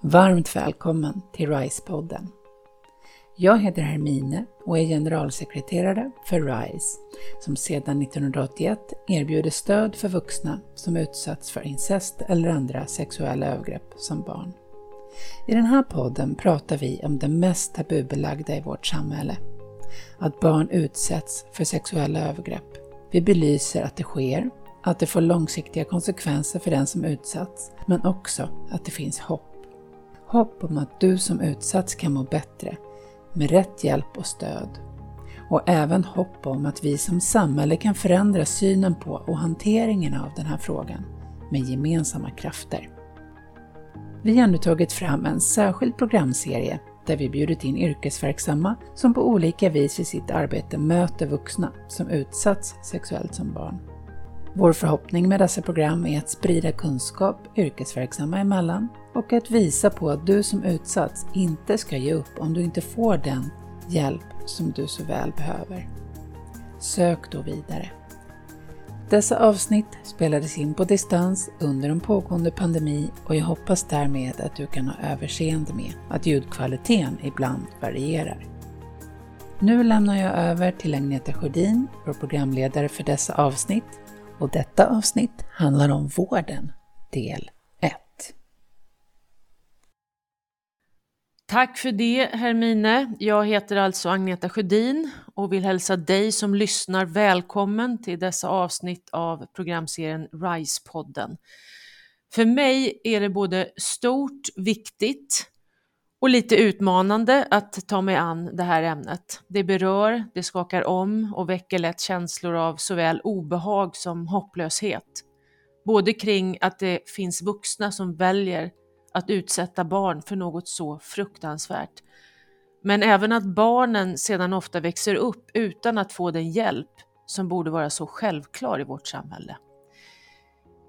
Varmt välkommen till RISE-podden. Jag heter Hermine och är generalsekreterare för RISE som sedan 1981 erbjuder stöd för vuxna som utsatts för incest eller andra sexuella övergrepp som barn. I den här podden pratar vi om det mest tabubelagda i vårt samhälle. Att barn utsätts för sexuella övergrepp. Vi belyser att det sker, att det får långsiktiga konsekvenser för den som utsatts, men också att det finns hopp. Hopp om att du som utsatts kan må bättre med rätt hjälp och stöd. Och även hopp om att vi som samhälle kan förändra synen på och hanteringen av den här frågan med gemensamma krafter. Vi har nu tagit fram en särskild programserie där vi bjudit in yrkesverksamma som på olika vis i sitt arbete möter vuxna som utsatts sexuellt som barn. Vår förhoppning med dessa program är att sprida kunskap yrkesverksamma emellan och att visa på att du som utsatts inte ska ge upp om du inte får den hjälp som du så väl behöver. Sök då vidare. Dessa avsnitt spelades in på distans under en pågående pandemi och jag hoppas därmed att du kan ha överseende med att ljudkvaliteten ibland varierar. Nu lämnar jag över till Agneta Sjödin, vår programledare för dessa avsnitt, och detta avsnitt handlar om vården, del 1. Tack för det Hermine. Jag heter alltså Agneta Sjödin och vill hälsa dig som lyssnar välkommen till dessa avsnitt av programserien RISE-podden. För mig är det både stort, viktigt och lite utmanande att ta mig an det här ämnet. Det berör, det skakar om och väcker lätt känslor av såväl obehag som hopplöshet. Både kring att det finns vuxna som väljer att utsätta barn för något så fruktansvärt. Men även att barnen sedan ofta växer upp utan att få den hjälp som borde vara så självklar i vårt samhälle.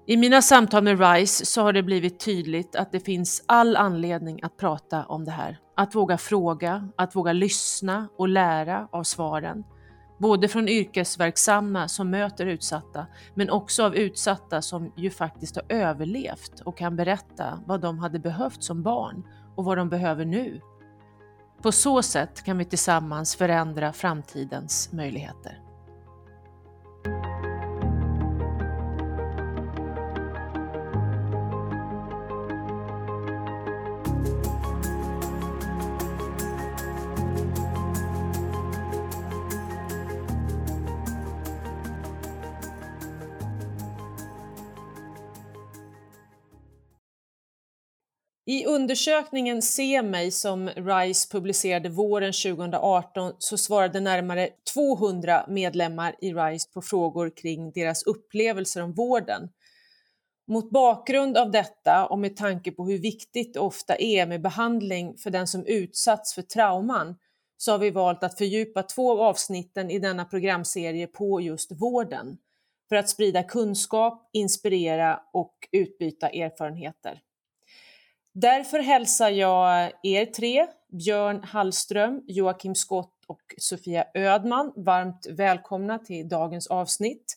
I mina samtal med RISE så har det blivit tydligt att det finns all anledning att prata om det här. Att våga fråga, att våga lyssna och lära av svaren. Både från yrkesverksamma som möter utsatta, men också av utsatta som ju faktiskt har överlevt och kan berätta vad de hade behövt som barn och vad de behöver nu. På så sätt kan vi tillsammans förändra framtidens möjligheter. I undersökningen Se mig som RISE publicerade våren 2018 så svarade närmare 200 medlemmar i RISE på frågor kring deras upplevelser om vården. Mot bakgrund av detta och med tanke på hur viktigt det ofta är med behandling för den som utsatts för trauman så har vi valt att fördjupa två av avsnitten i denna programserie på just vården för att sprida kunskap, inspirera och utbyta erfarenheter. Därför hälsar jag er tre, Björn Hallström, Joakim Skott och Sofia Ödman, varmt välkomna till dagens avsnitt.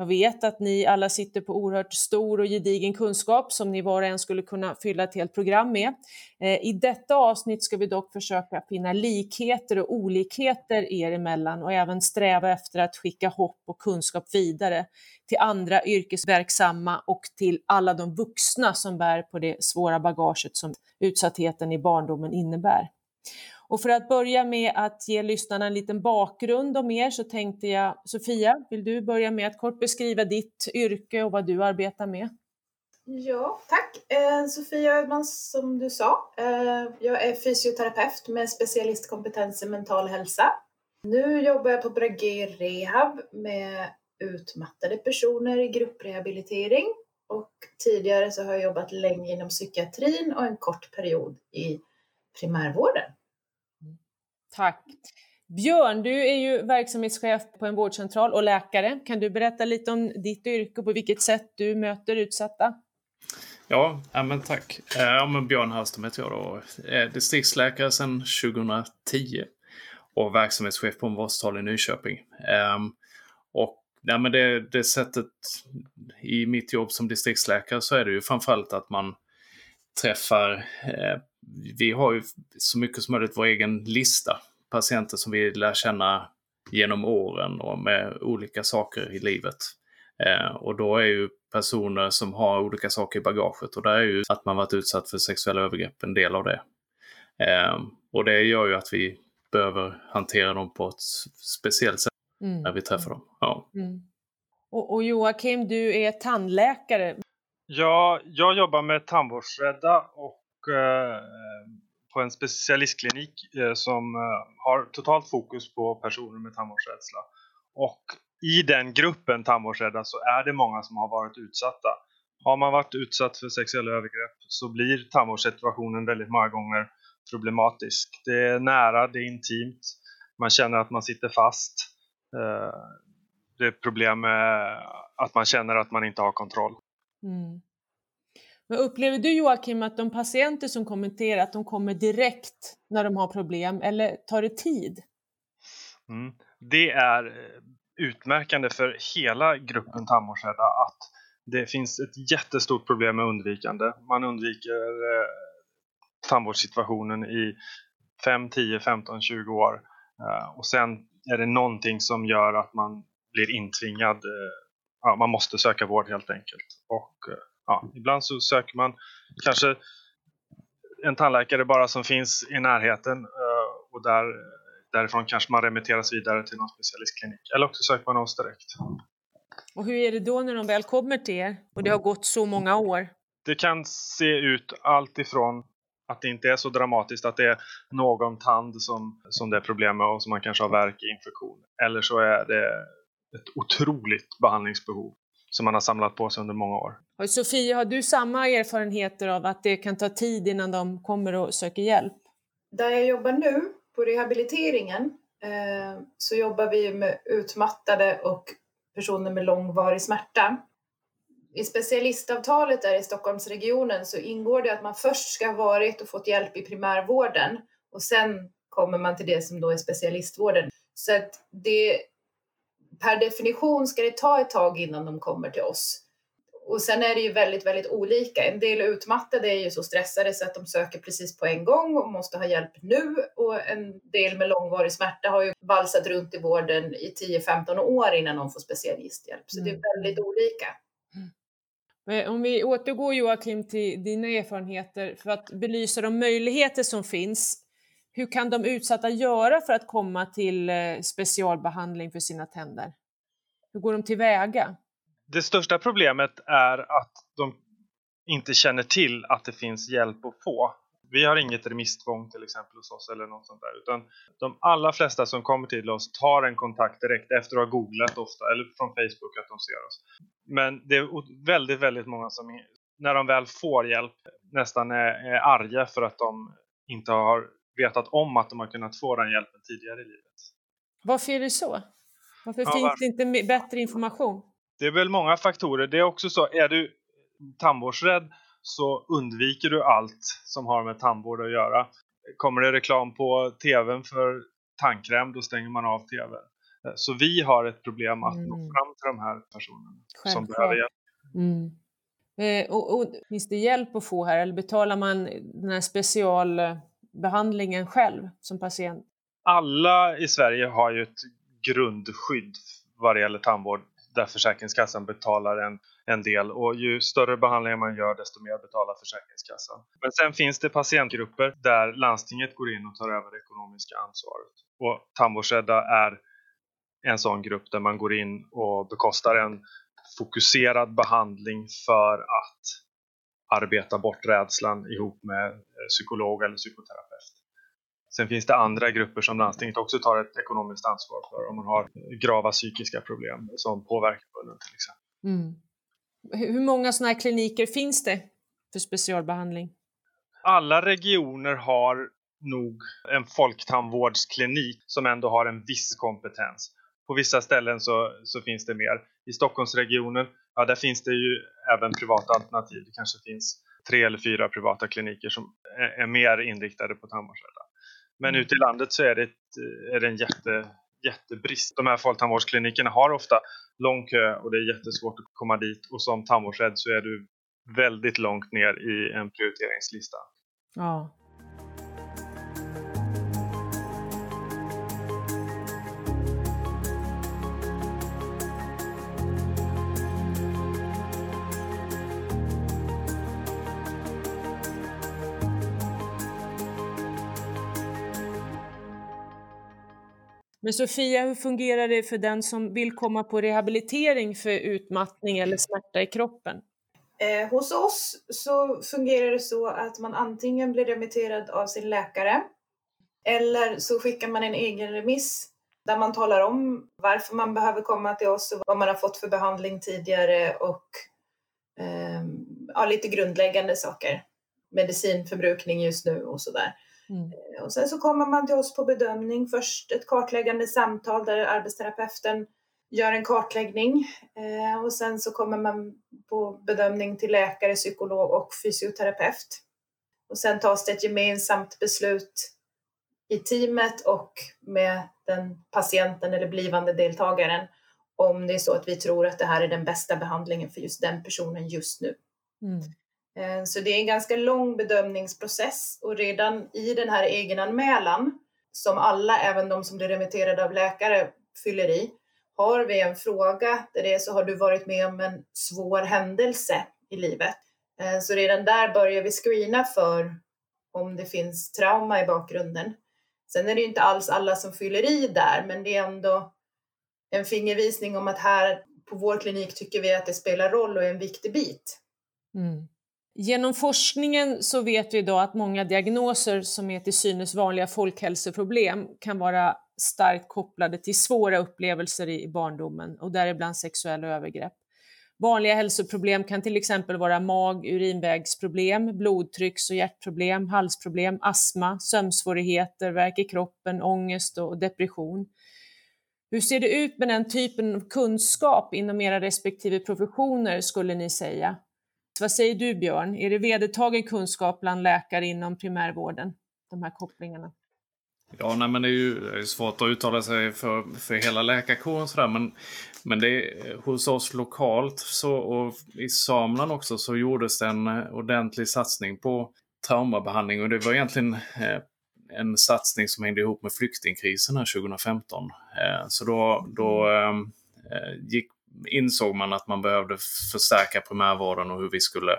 Jag vet att ni alla sitter på oerhört stor och gedigen kunskap som ni var och en skulle kunna fylla ett helt program med. Eh, I detta avsnitt ska vi dock försöka finna likheter och olikheter er emellan och även sträva efter att skicka hopp och kunskap vidare till andra yrkesverksamma och till alla de vuxna som bär på det svåra bagaget som utsattheten i barndomen innebär. Och för att börja med att ge lyssnarna en liten bakgrund om er så tänkte jag, Sofia, vill du börja med att kort beskriva ditt yrke och vad du arbetar med? Ja, tack. Eh, Sofia Ödman som du sa. Eh, jag är fysioterapeut med specialistkompetens i mental hälsa. Nu jobbar jag på Brage Rehab med utmattade personer i grupprehabilitering och tidigare så har jag jobbat länge inom psykiatrin och en kort period i primärvården. Tack. Björn, du är ju verksamhetschef på en vårdcentral och läkare. Kan du berätta lite om ditt yrke och på vilket sätt du möter utsatta? Ja, ja men tack. Eh, ja, men Björn Hallström heter jag då. Är distriktsläkare sedan 2010 och verksamhetschef på en vårdcentral i Nyköping. Ehm, och ja, men det, det sättet i mitt jobb som distriktsläkare så är det ju framförallt att man träffar, eh, vi har ju så mycket som möjligt vår egen lista. Patienter som vi lär känna genom åren och med olika saker i livet. och då är ju personer som har olika saker i bagaget och där är ju att man varit utsatt för sexuella övergrepp en del av det. och det gör ju att vi behöver hantera dem på ett speciellt sätt mm. när vi träffar dem. Ja. Mm. Och, och Joakim, du är tandläkare. Ja, jag jobbar med tandvårdsrädda och eh, Eh, på en specialistklinik eh, som eh, har totalt fokus på personer med tandvårdsrädsla. Och i den gruppen tandvårdsrädda så är det många som har varit utsatta. Har man varit utsatt för sexuella övergrepp så blir tandvårdssituationen väldigt många gånger problematisk. Det är nära, det är intimt, man känner att man sitter fast. Det är problem med att man känner att man inte har kontroll. Mm. Men upplever du Joakim att de patienter som kommenterar att de kommer direkt när de har problem eller tar det tid? Mm. Det är eh, utmärkande för hela gruppen tandvårdsrädda att det finns ett jättestort problem med undvikande. Man undviker eh, tandvårdssituationen i 5, 10, 15, 20 år. eh, och sen är det någonting som gör att man blir intvingad. Eh, ja, man måste söka vård helt enkelt. Och eh, ja, ibland så söker man kanske en tandläkare bara som finns i närheten och där, därifrån kanske man remitteras vidare till någon specialistklinik. Eller också söker man oss direkt. Och hur är det då när de väl kommer till er och det har gått så många år? Det kan se ut allt ifrån att det inte är så dramatiskt att det är någon tand som, som det är problem med och som man kanske har värk i infektion. Eller så är det ett otroligt behandlingsbehov som man har samlat på sig under många år. Och Sofia, har du samma erfarenheter av att det kan ta tid innan de kommer och söker hjälp? Där jag jobbar nu, på rehabiliteringen, eh, så jobbar vi med utmattade och personer med långvarig smärta i specialistavtalet där i Stockholmsregionen så ingår det att man först ska ha varit och fått hjälp i primärvården och sen kommer man till det som då är specialistvården. Så att det, per definition ska det ta ett tag innan de kommer till oss. Och sen är det ju väldigt, väldigt olika. En del utmattade är ju så stressade så att de söker precis på en gång och måste ha hjälp nu. Och en del med långvarig smärta har ju valsat runt i vården i 10-15 år innan de får specialisthjälp. Så det är mm. väldigt olika. Om vi återgår Joakim till dina erfarenheter för att belysa de möjligheter som finns. Hur kan de utsatta göra för att komma till eh, specialbehandling för sina tänder? Hur går de tillväga? Det största problemet är att de inte känner till att det finns hjälp att få. Vi har inget remisstvång till exempel hos oss eller något sånt där. Utan de allra flesta som kommer till oss tar en kontakt direkt efter att ha googlat ofta eller från Facebook att de ser oss. Men det är väldigt, väldigt många som när de väl får hjälp nästan är, är arga för att de inte har vetat om att de har kunnat få den hjälpen tidigare i livet. Varför är det så? Varför ja, finns det inte bättre information? Det är väl många faktorer. Det är också så, är du tandvårdsrädd så undviker du allt som har med tandvård att göra. Kommer det reklam på tvn för tandkräm, då stänger man av tvn. Så vi har ett problem att mm. nå fram till de här personerna Självklart. som behöver hjälp. Mm. Eh, och, och, finns det hjälp att få här eller betalar man den här behandlingen själv som patient? Alla i Sverige har ju ett grundskydd vad det gäller tandvård där Försäkringskassan betalar en, en del och ju större behandlingar man gör desto mer betalar Försäkringskassan. Men sen finns det patientgrupper där landstinget går in och tar över det ekonomiska ansvaret. Och tandvårdsrädda är en sån grupp där man går in och bekostar en fokuserad behandling för att arbeta bort rädslan ihop med psykolog eller psykoterapeut. Sen finns det andra grupper som landstinget också tar ett ekonomiskt ansvar för om man har grava psykiska problem som påverkar munnen till exempel. Mm. Hur många sådana här kliniker finns det för specialbehandling? Alla regioner har nog en folktandvårdsklinik som ändå har en viss kompetens. På vissa ställen så, så finns det mer. I Stockholmsregionen, ja där finns det ju även privata alternativ. Det kanske finns tre eller fyra privata kliniker som är, är mer inriktade på tandvårdsrädda. Men ute i landet så är det, ett, är det en jätte, jättebrist. De här folktandvårdsklinikerna har ofta lång kö och det är jättesvårt att komma dit och som tandvårdsrädd så är du väldigt långt ner i en prioriteringslista. Ja. Men Sofia, hur fungerar det för den som vill komma på rehabilitering för utmattning eller smärta i kroppen? Eh, hos oss så fungerar det så att man antingen blir remitterad av sin läkare eller så skickar man en egen remiss där man talar om varför man behöver komma till oss och vad man har fått för behandling tidigare och eh, ja, lite grundläggande saker. Medicinförbrukning just nu och sådär. Mm. Eh, och sen så kommer man till oss på bedömning. Först ett kartläggande samtal där arbetsterapeuten gör en kartläggning eh, och sen så kommer man på bedömning till läkare, psykolog och fysioterapeut. Och sen tas det ett gemensamt beslut i teamet och med den patienten eller blivande deltagaren om det är så att vi tror att det här är den bästa behandlingen för just den personen just nu. Mm. Eh, så det är en ganska lång bedömningsprocess och redan i den här egenanmälan som alla, även de som blir remitterade av läkare, fyller i, har vi en fråga där det är så har du varit med om en svår händelse i livet. Eh, så redan där börjar vi screena för om det finns trauma i bakgrunden. Sen är det ju inte alls alla som fyller i där, men det är ändå en fingervisning om att här på vår klinik tycker vi att det spelar roll och är en viktig bit. Mm. Genom forskningen så vet vi idag att många diagnoser som är till synes vanliga folkhälsoproblem kan vara starkt kopplade till svåra upplevelser i barndomen och däribland sexuella övergrepp. Vanliga hälsoproblem kan till exempel vara mag urinvägsproblem, blodtrycks och hjärtproblem, halsproblem, astma, sömnsvårigheter, värk i kroppen, ångest och depression. Hur ser det ut med den typen av kunskap inom era respektive professioner skulle ni säga? Vad säger du Björn? Är det vedertagen kunskap bland läkare inom primärvården, de här kopplingarna? Ja, nej, men det är ju det är svårt att uttala sig för, för hela läkarkåren sådär, men, men det hos oss lokalt så, och i Samland också så gjordes det en ordentlig satsning på traumabehandling och det var egentligen eh, en satsning som hängde ihop med flyktingkrisen här 2015. Eh, så då, då eh, eh gick insåg man att man behövde förstärka primärvården och hur vi skulle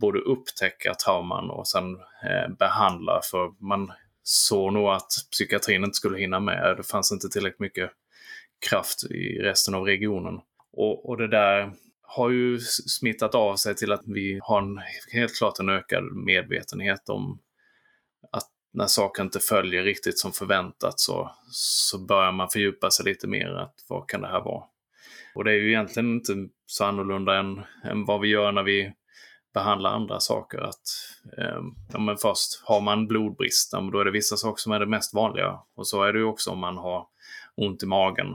både upptäcka trauman och sen eh, behandla. För man såg nog att psykiatrin inte skulle hinna med. Det fanns inte tillräckligt mycket kraft i resten av regionen. Och, och det där har ju smittat av sig till att vi har en, helt klart en ökad medvetenhet om att när saker inte följer riktigt som förväntat så, så börjar man fördjupa sig lite mer. att Vad kan det här vara? Och det är ju egentligen inte så annorlunda än, än vad vi gör när vi behandlar andra saker. Att, eh, ja, men först har man blodbrist, då är det vissa saker som är det mest vanliga. Och så är det ju också om man har ont i magen.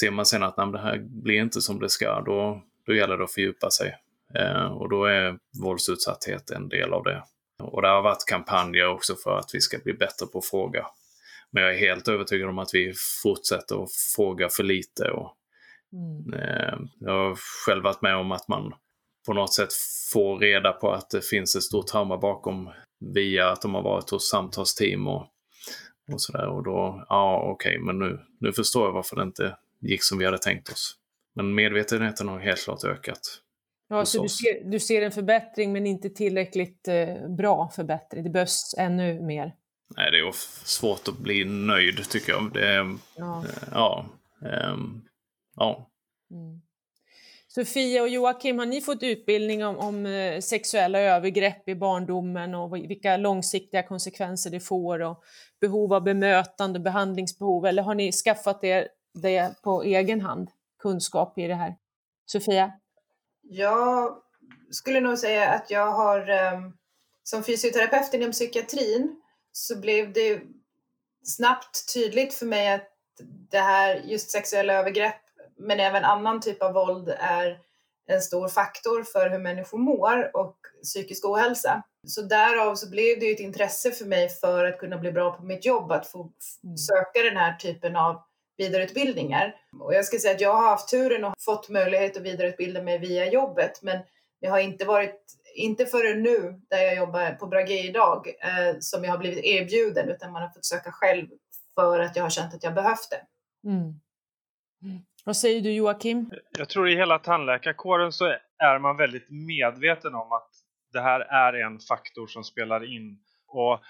Ser man sen att nej, det här blir inte som det ska, då, då gäller det att fördjupa sig. Eh, och då är våldsutsatthet en del av det. Och det har varit kampanjer också för att vi ska bli bättre på att fråga. Men jag är helt övertygad om att vi fortsätter att fråga för lite och Mm. Eh, jag har själv varit med om att man på något sätt får reda på att det finns ett stort trauma bakom via att de har varit hos samtalsteam och, och sådär. Och då, ja okej, okay, men nu, nu förstår jag varför det inte gick som vi hade tänkt oss. Men medvetenheten har helt klart ökat. Ja, så du ser, du ser, en förbättring men inte tillräckligt eh, bra förbättring. Det behövs ännu mer. Nej, det är svårt att bli nöjd tycker jag. Det, ja. Eh, ja um, ja. Mm. Sofia och Joakim, har ni fått utbildning om, om, eh, sexuella övergrepp i barndomen och vilka långsiktiga konsekvenser det får och behov av bemötande och behandlingsbehov eller har ni skaffat er det på egen hand, kunskap i det här? Sofia? Jag skulle nog säga att jag har ehm, som fysioterapeut inom psykiatrin så blev det snabbt tydligt för mig att det här just sexuella övergrepp men även annan typ av våld är en stor faktor för hur människor mår och psykisk ohälsa. Så därav så blev det ju ett intresse för mig för att kunna bli bra på mitt jobb, att få mm. söka den här typen av vidareutbildningar. Och jag ska säga att jag har haft turen och fått möjlighet att vidareutbilda mig via jobbet, men det har inte varit inte förrän nu, där jag jobbar på Brage idag, eh, som jag har blivit erbjuden, utan man har fått söka själv för att jag har känt att jag behövt det. Mm. Vad säger du Joakim? Jag tror i hela tandläkarkåren så är man väldigt medveten om att det här är en faktor som spelar in. Och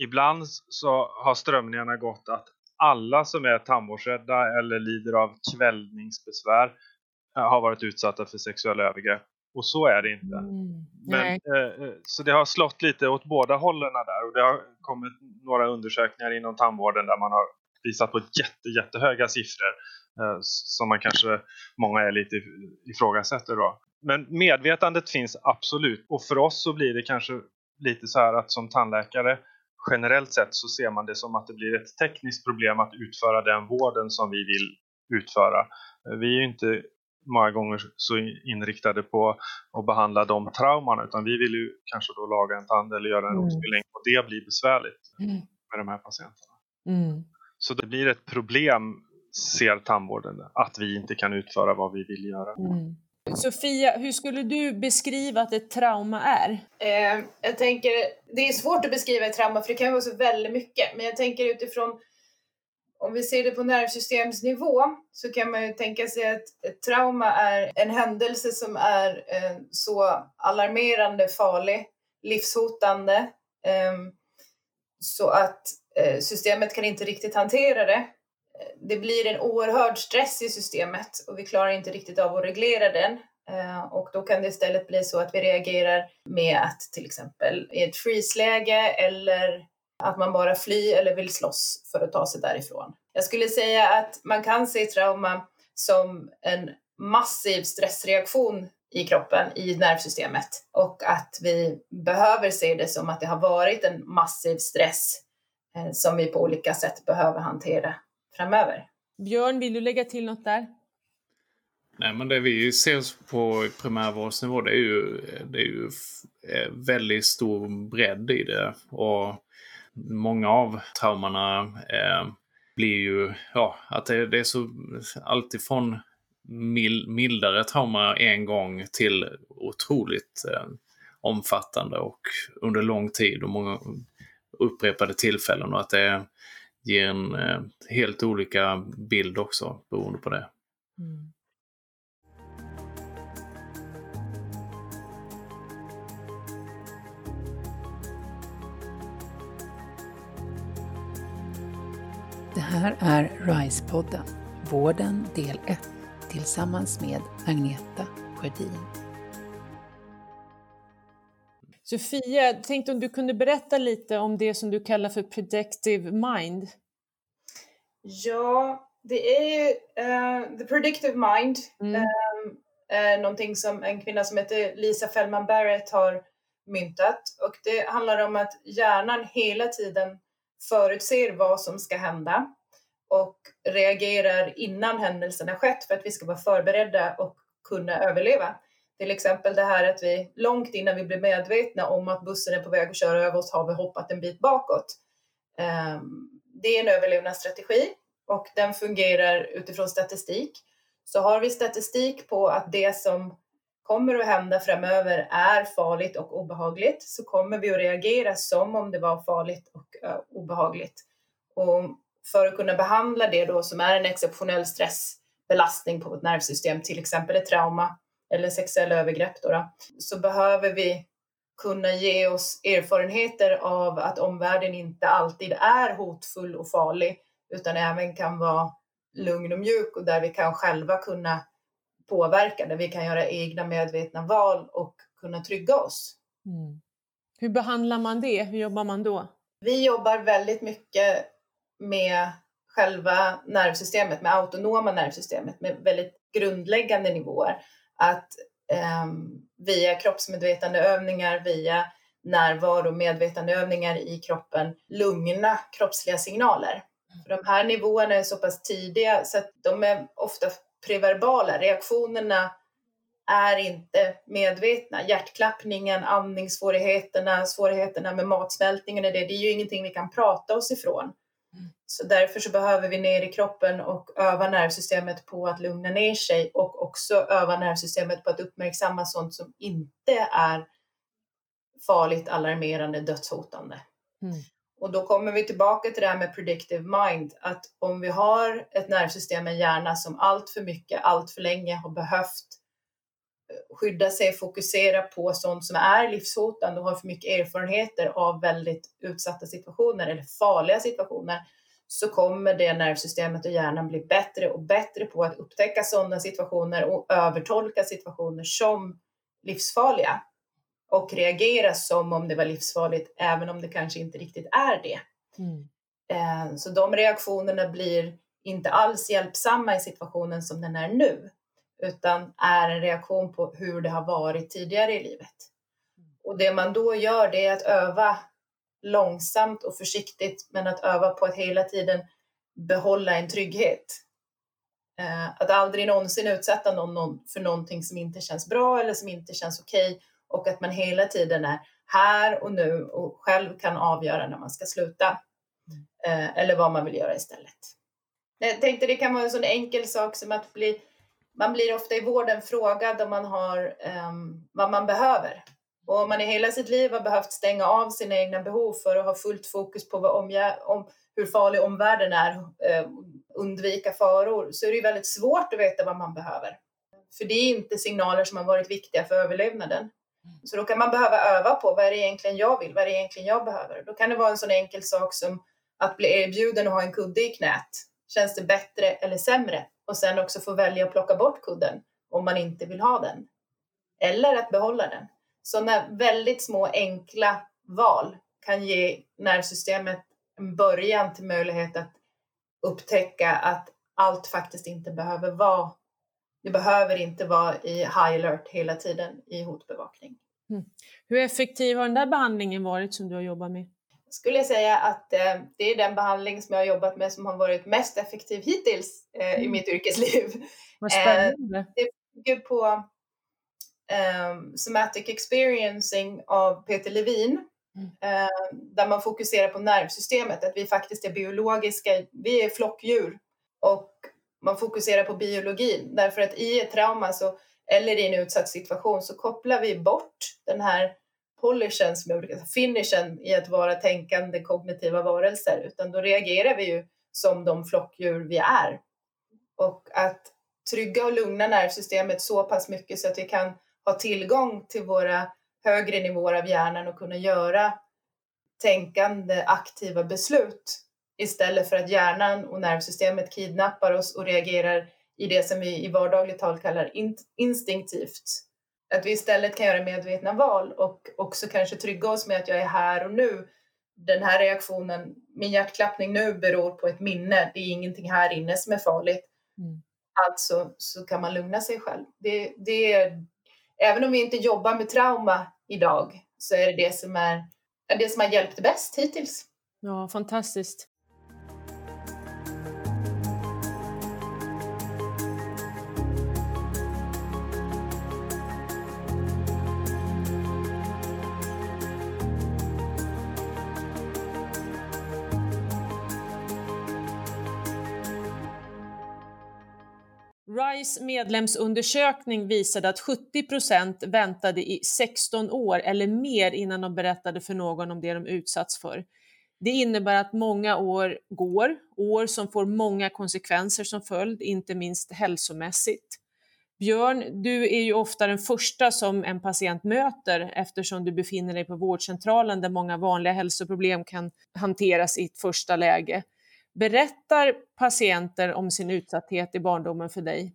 ibland så har strömningarna gått att alla som är tandvårdsrädda eller lider av kvällningsbesvär eh, har varit utsatta för sexuella övergrepp. Och så är det inte. Mm, Men, eh, eh, så det har slått lite åt båda hållen där och det har kommit några undersökningar inom tandvården där man har visat på jätte, jättehöga siffror eh, som man kanske många är lite ifrågasätter då. Men medvetandet finns absolut och för oss så blir det kanske lite så här att som tandläkare generellt sett så ser man det som att det blir ett tekniskt problem att utföra den vården som vi vill utföra. Vi är ju inte många gånger så inriktade på att behandla de trauman utan vi vill ju kanske då laga en tand eller göra en mm. rotfyllning och det blir besvärligt mm. med de här patienterna. Mm. Så det blir ett problem ser tandvården att vi inte kan utföra vad vi vill göra. Mm. Sofia, hur skulle du beskriva att ett trauma är? Eh, jag tänker, det är svårt att beskriva ett trauma för det kan vara så väldigt mycket. Men jag tänker utifrån, om vi ser det på nervsystemsnivå, så kan man ju tänka sig att ett trauma är en händelse som är eh, så alarmerande, farlig, livshotande, eh, så att eh, systemet kan inte riktigt hantera det eh, det blir en oerhörd stress i systemet och vi klarar inte riktigt av att reglera den. Eh, och då kan det istället bli så att vi reagerar med att till exempel i ett freeze-läge eller att man bara flyr eller vill slåss för att ta sig därifrån. Jag skulle säga att man kan se trauma som en massiv stressreaktion i kroppen, i nervsystemet och att vi behöver se det som att det har varit en massiv stress eh, som vi på olika sätt behöver hantera framöver. Björn, vill du lägga till något där? Nej, men det vi ser på primärvårdsnivå det är ju, det är ju eh, väldigt stor bredd i det. Och många av traumorna eh, blir ju, ja, att det, det är så alltifrån mildare trauma en gång till otroligt eh, omfattande och under lång tid och många upprepade tillfällen. Och att det ger en eh, helt olika bild också beroende på det. Mm. Det här är RISE-podden, Vården del 1, tillsammans med Agneta Sjödin. Sofia, jag tänkte om du kunde berätta lite om det som du kallar för predictive mind? Ja, det är uh, the predictive mind. Mm. Um, är någonting som en kvinna som heter Lisa Fellman Barrett har myntat och det handlar om att hjärnan hela tiden förutser vad som ska hända och reagerar innan händelsen har skett för att vi ska vara förberedda och kunna överleva. Till exempel det här att vi långt innan vi blir medvetna om att bussen är på väg att köra över oss har vi hoppat en bit bakåt. Ehm, det är en överlevnadsstrategi och den fungerar utifrån statistik. Så har vi statistik på att det som kommer att hända framöver är farligt och obehagligt så kommer vi att reagera som om det var farligt och eh, obehagligt. Och för att kunna behandla det då som är en exceptionell stressbelastning på vårt nervsystem, till exempel ett trauma eller sexuella övergrepp, då, då så behöver vi kunna ge oss erfarenheter av att omvärlden inte alltid är hotfull och farlig utan även kan vara lugn och mjuk och där vi kan själva kunna påverka, där vi kan göra egna medvetna val och kunna trygga oss. Mm. Hur behandlar man det? Hur jobbar man då? Vi jobbar väldigt mycket med själva nervsystemet, med autonoma nervsystemet, med väldigt grundläggande nivåer. Att um, via kroppsmedvetandeövningar, via närvaro och medvetandeövningar i kroppen lugna kroppsliga signaler. För de här nivåerna är så pass tidiga så att de är ofta preverbala. Reaktionerna är inte medvetna. Hjärtklappningen, andningssvårigheterna, svårigheterna med matsmältningen, det, det är ju ingenting vi kan prata oss ifrån. Så därför så behöver vi ner i kroppen och öva nervsystemet på att lugna ner sig och också öva nervsystemet på att uppmärksamma sånt som inte är farligt, alarmerande, dödshotande. Mm. Och då kommer vi tillbaka till det här med predictive mind, att om vi har ett nervsystem, en hjärna som allt för mycket, allt för länge har behövt eh, skydda sig, fokusera på sånt som är livshotande och har för mycket erfarenheter av väldigt utsatta situationer eller farliga situationer, så kommer det nervsystemet och hjärnan bli bättre och bättre på att upptäcka sådana situationer och övertolka situationer som livsfarliga och reagera som om det var livsfarligt, även om det kanske inte riktigt är det. Mm. Eh, Så de reaktionerna blir inte alls hjälpsamma i situationen som den är nu, utan är en reaktion på hur det har varit tidigare i livet. Och det man då gör det är att öva långsamt och försiktigt, men att öva på att hela tiden behålla en trygghet. Eh, Att aldrig någonsin utsätta någon för någonting som inte känns bra eller som inte känns okej och att man hela tiden är här och nu och själv kan avgöra när man ska sluta eh, eller vad man vill göra istället. Jag tänkte det kan vara en sån enkel sak som att bli, man blir ofta i vården frågad om man har um, vad man behöver. Och om man i hela sitt liv har behövt stänga av sina egna behov för att ha fullt fokus på vad omgär, om, hur farlig omvärlden är, eh, undvika faror, så är det ju väldigt svårt att veta vad man behöver. För det är inte signaler som har varit viktiga för överlevnaden. Så då kan man behöva öva på vad är det egentligen jag vill, vad är det egentligen jag behöver. Då kan det vara en sån enkel sak som att bli erbjuden att ha en kudde i knät. Känns det bättre eller sämre? Och sen också få välja att plocka bort kudden om man inte vill ha den. Eller att behålla den. Sådana väldigt små enkla val kan ge nervsystemet en början till möjlighet att upptäcka att allt faktiskt inte behöver vara det behöver inte vara i high alert hela tiden i hotbevakning. Mm. Hur effektiv har den där behandlingen varit som du har jobbat med? Skulle jag säga att eh, det är den behandling som jag har jobbat med som har varit mest effektiv hittills eh, i Mm. mitt yrkesliv. Vad Eh, spännande. bygger på um, Somatic Experiencing av Peter Levin. Mm. eh, där man fokuserar på nervsystemet, att vi faktiskt är biologiska, vi är flockdjur. Och man fokuserar på biologin, därför att i ett trauma så, eller i en utsatt situation så kopplar vi bort den här polishen, som jag brukar säga, finishen i att vara tänkande kognitiva varelser, utan då reagerar vi ju som de flockdjur vi är. Och att trygga och lugna nervsystemet så pass mycket så att vi kan ha tillgång till våra högre nivåer av hjärnan och kunna göra tänkande aktiva beslut istället för att hjärnan och nervsystemet kidnappar oss och reagerar i det som vi i vardagligt tal kallar instinktivt. Att vi istället kan göra medvetna val och också kanske trygga oss med att jag är här och nu. Den här reaktionen, min hjärtklappning nu beror på ett minne. Det är ingenting här inne som är farligt. Mm. Alltså så kan man lugna sig själv. Det, det är, även om vi inte jobbar med trauma idag så är det det som, är, är det som har hjälpt bäst hittills. Ja, fantastiskt. RISE medlemsundersökning visade att 70 procent väntade i 16 år eller mer innan de berättade för någon om det de utsatts för. Det innebär att många år går, år som får många konsekvenser som följd, inte minst hälsomässigt. Björn, du är ju ofta den första som en patient möter eftersom du befinner dig på vårdcentralen där många vanliga hälsoproblem kan hanteras i ett första läge. Berättar patienter om sin utsatthet i barndomen för dig?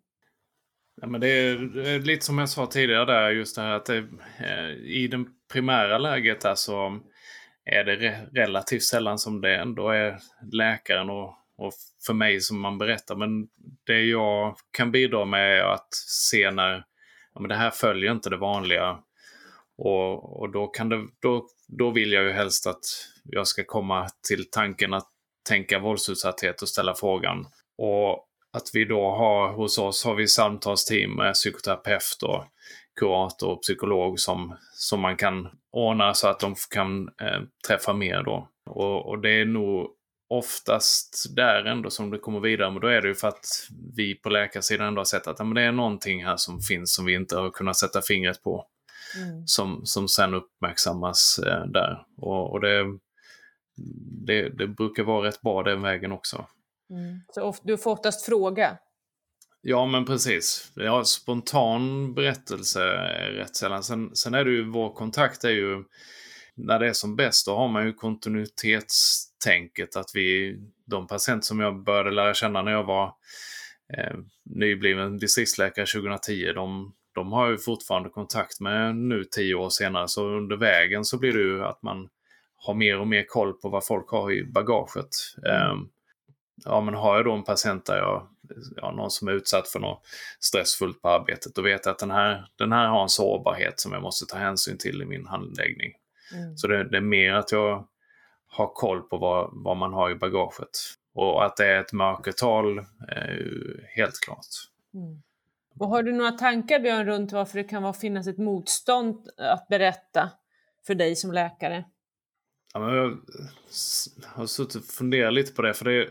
Ja, men det är det är lite som jag sa tidigare där, just det här att det, eh, i det primära läget där så är det re relativt sällan som det ändå är läkaren och, och för mig som man berättar. Men det jag kan bidra med är att se när ja, men det här följer inte det vanliga. Och, och då, kan det, då, då vill jag ju helst att jag ska komma till tanken att tänka våldsutsatthet och ställa frågan. Och att vi då har, hos oss har vi samtalsteam med psykoterapeut och kurator och psykolog som, som man kan ordna så att de kan eh, träffa mer då. Och, och det är nog oftast där ändå som det kommer vidare, men då är det ju för att vi på läkarsidan ändå har sett att ja, men det är någonting här som finns som vi inte har kunnat sätta fingret på. mm. som, som sen uppmärksammas eh, där. Och, och det, det, det, brukar vara rätt bra den vägen också. Mm. Så du får oftast fråga? Ja, men precis. Ja, spontan berättelse är rätt sällan. Sen, sen är det ju, vår kontakt är ju, när det är som bäst, då har man ju kontinuitetstänket att vi, de patienter som jag började lära känna när jag var eh, nybliven distriktsläkare 2010, de, de har ju fortfarande kontakt med nu tio år senare. Så under vägen så blir det ju att man har mer och mer koll på vad folk har i bagaget. Mm. Um, ja, men har jag då en patient där jag, ja, någon som är utsatt för något stressfullt på arbetet, då vet jag att den här, den här har en sårbarhet som jag måste ta hänsyn till i min handläggning. Mm. Så det, det, är mer att jag har koll på vad, vad man har i bagaget. Och att det är ett mörkertal helt klart. Mm. Och har du några tankar Björn runt varför det kan finnas ett motstånd att berätta för dig som läkare? Ja, men jag har suttit och funderat lite på det. För det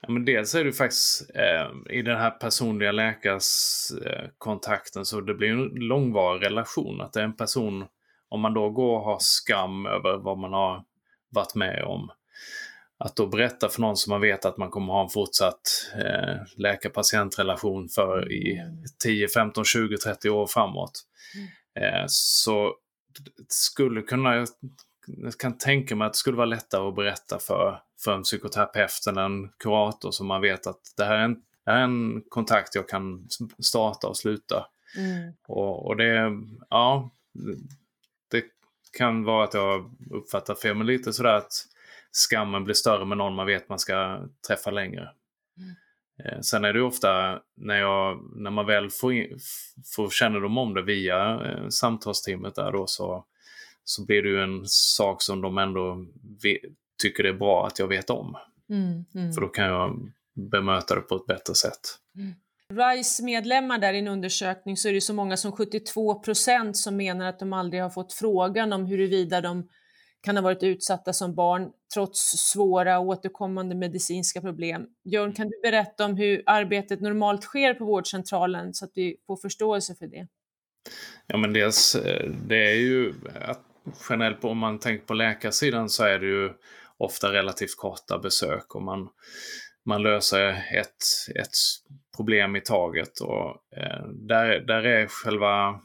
ja, men dels är det faktiskt eh, i den här personliga läkarskontakten eh, så det blir en långvarig relation. Att det är en person, om man då går och har skam över vad man har varit med om. Att då berätta för någon som man vet att man kommer ha en fortsatt eh, läkar-patientrelation för i 10, 15, 20, 30 år framåt. Mm. Eh, så skulle kunna jag kan tänka mig att det skulle vara lättare att berätta för, för en psykoterapeut eller en kurator som man vet att det här är en, här är en kontakt jag kan starta och sluta. Mm. Och, och det, ja, det kan vara att jag uppfattar fel, men lite sådär att skammen blir större med någon man vet man ska träffa längre. Mm. Eh, sen är det ofta när, jag, när man väl får, in, får kännedom om det via eh, samtalsteamet där då så så blir det ju en sak som de ändå tycker det är bra att jag vet om. Mm, mm. För då kan jag bemöta det på ett bättre sätt. Mm. RISE medlemmar där i en undersökning så är det så många som 72 procent som menar att de aldrig har fått frågan om huruvida de kan ha varit utsatta som barn trots svåra återkommande medicinska problem. Jörn, kan du berätta om hur arbetet normalt sker på vårdcentralen så att vi får förståelse för det? Ja, men dels eh, det är ju att generellt om man tänker på läkarsidan så är det ju ofta relativt korta besök och man, man löser ett, ett problem i taget. Och, eh, där, där är själva,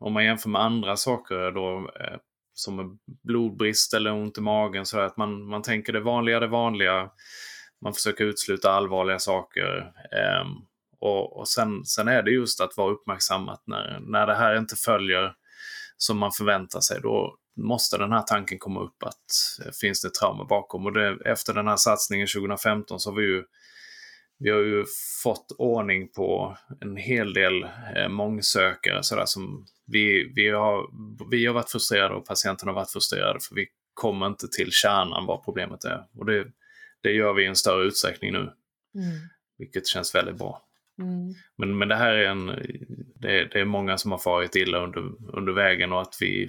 om man jämför med andra saker då, eh, som blodbrist eller ont i magen, så att man, man tänker det vanliga, det vanliga. Man försöker utsluta allvarliga saker. Eh, och, och sen, sen är det just att vara uppmärksam när, när det här inte följer som man förväntar sig, då måste den här tanken komma upp att eh, finns det trauma bakom? Och det, efter den här satsningen 2015 så har vi ju vi har ju fått ordning på en hel del eh, mångsökare sådär som vi, vi, har, vi har varit frustrerade och patienterna har varit frustrerade för vi kommer inte till kärnan vad problemet är. Och det, det gör vi i en större utsträckning nu. Mm. Vilket känns väldigt bra. Mm. Men, men det här är en, det, det, är många som har farit illa under, under vägen och att vi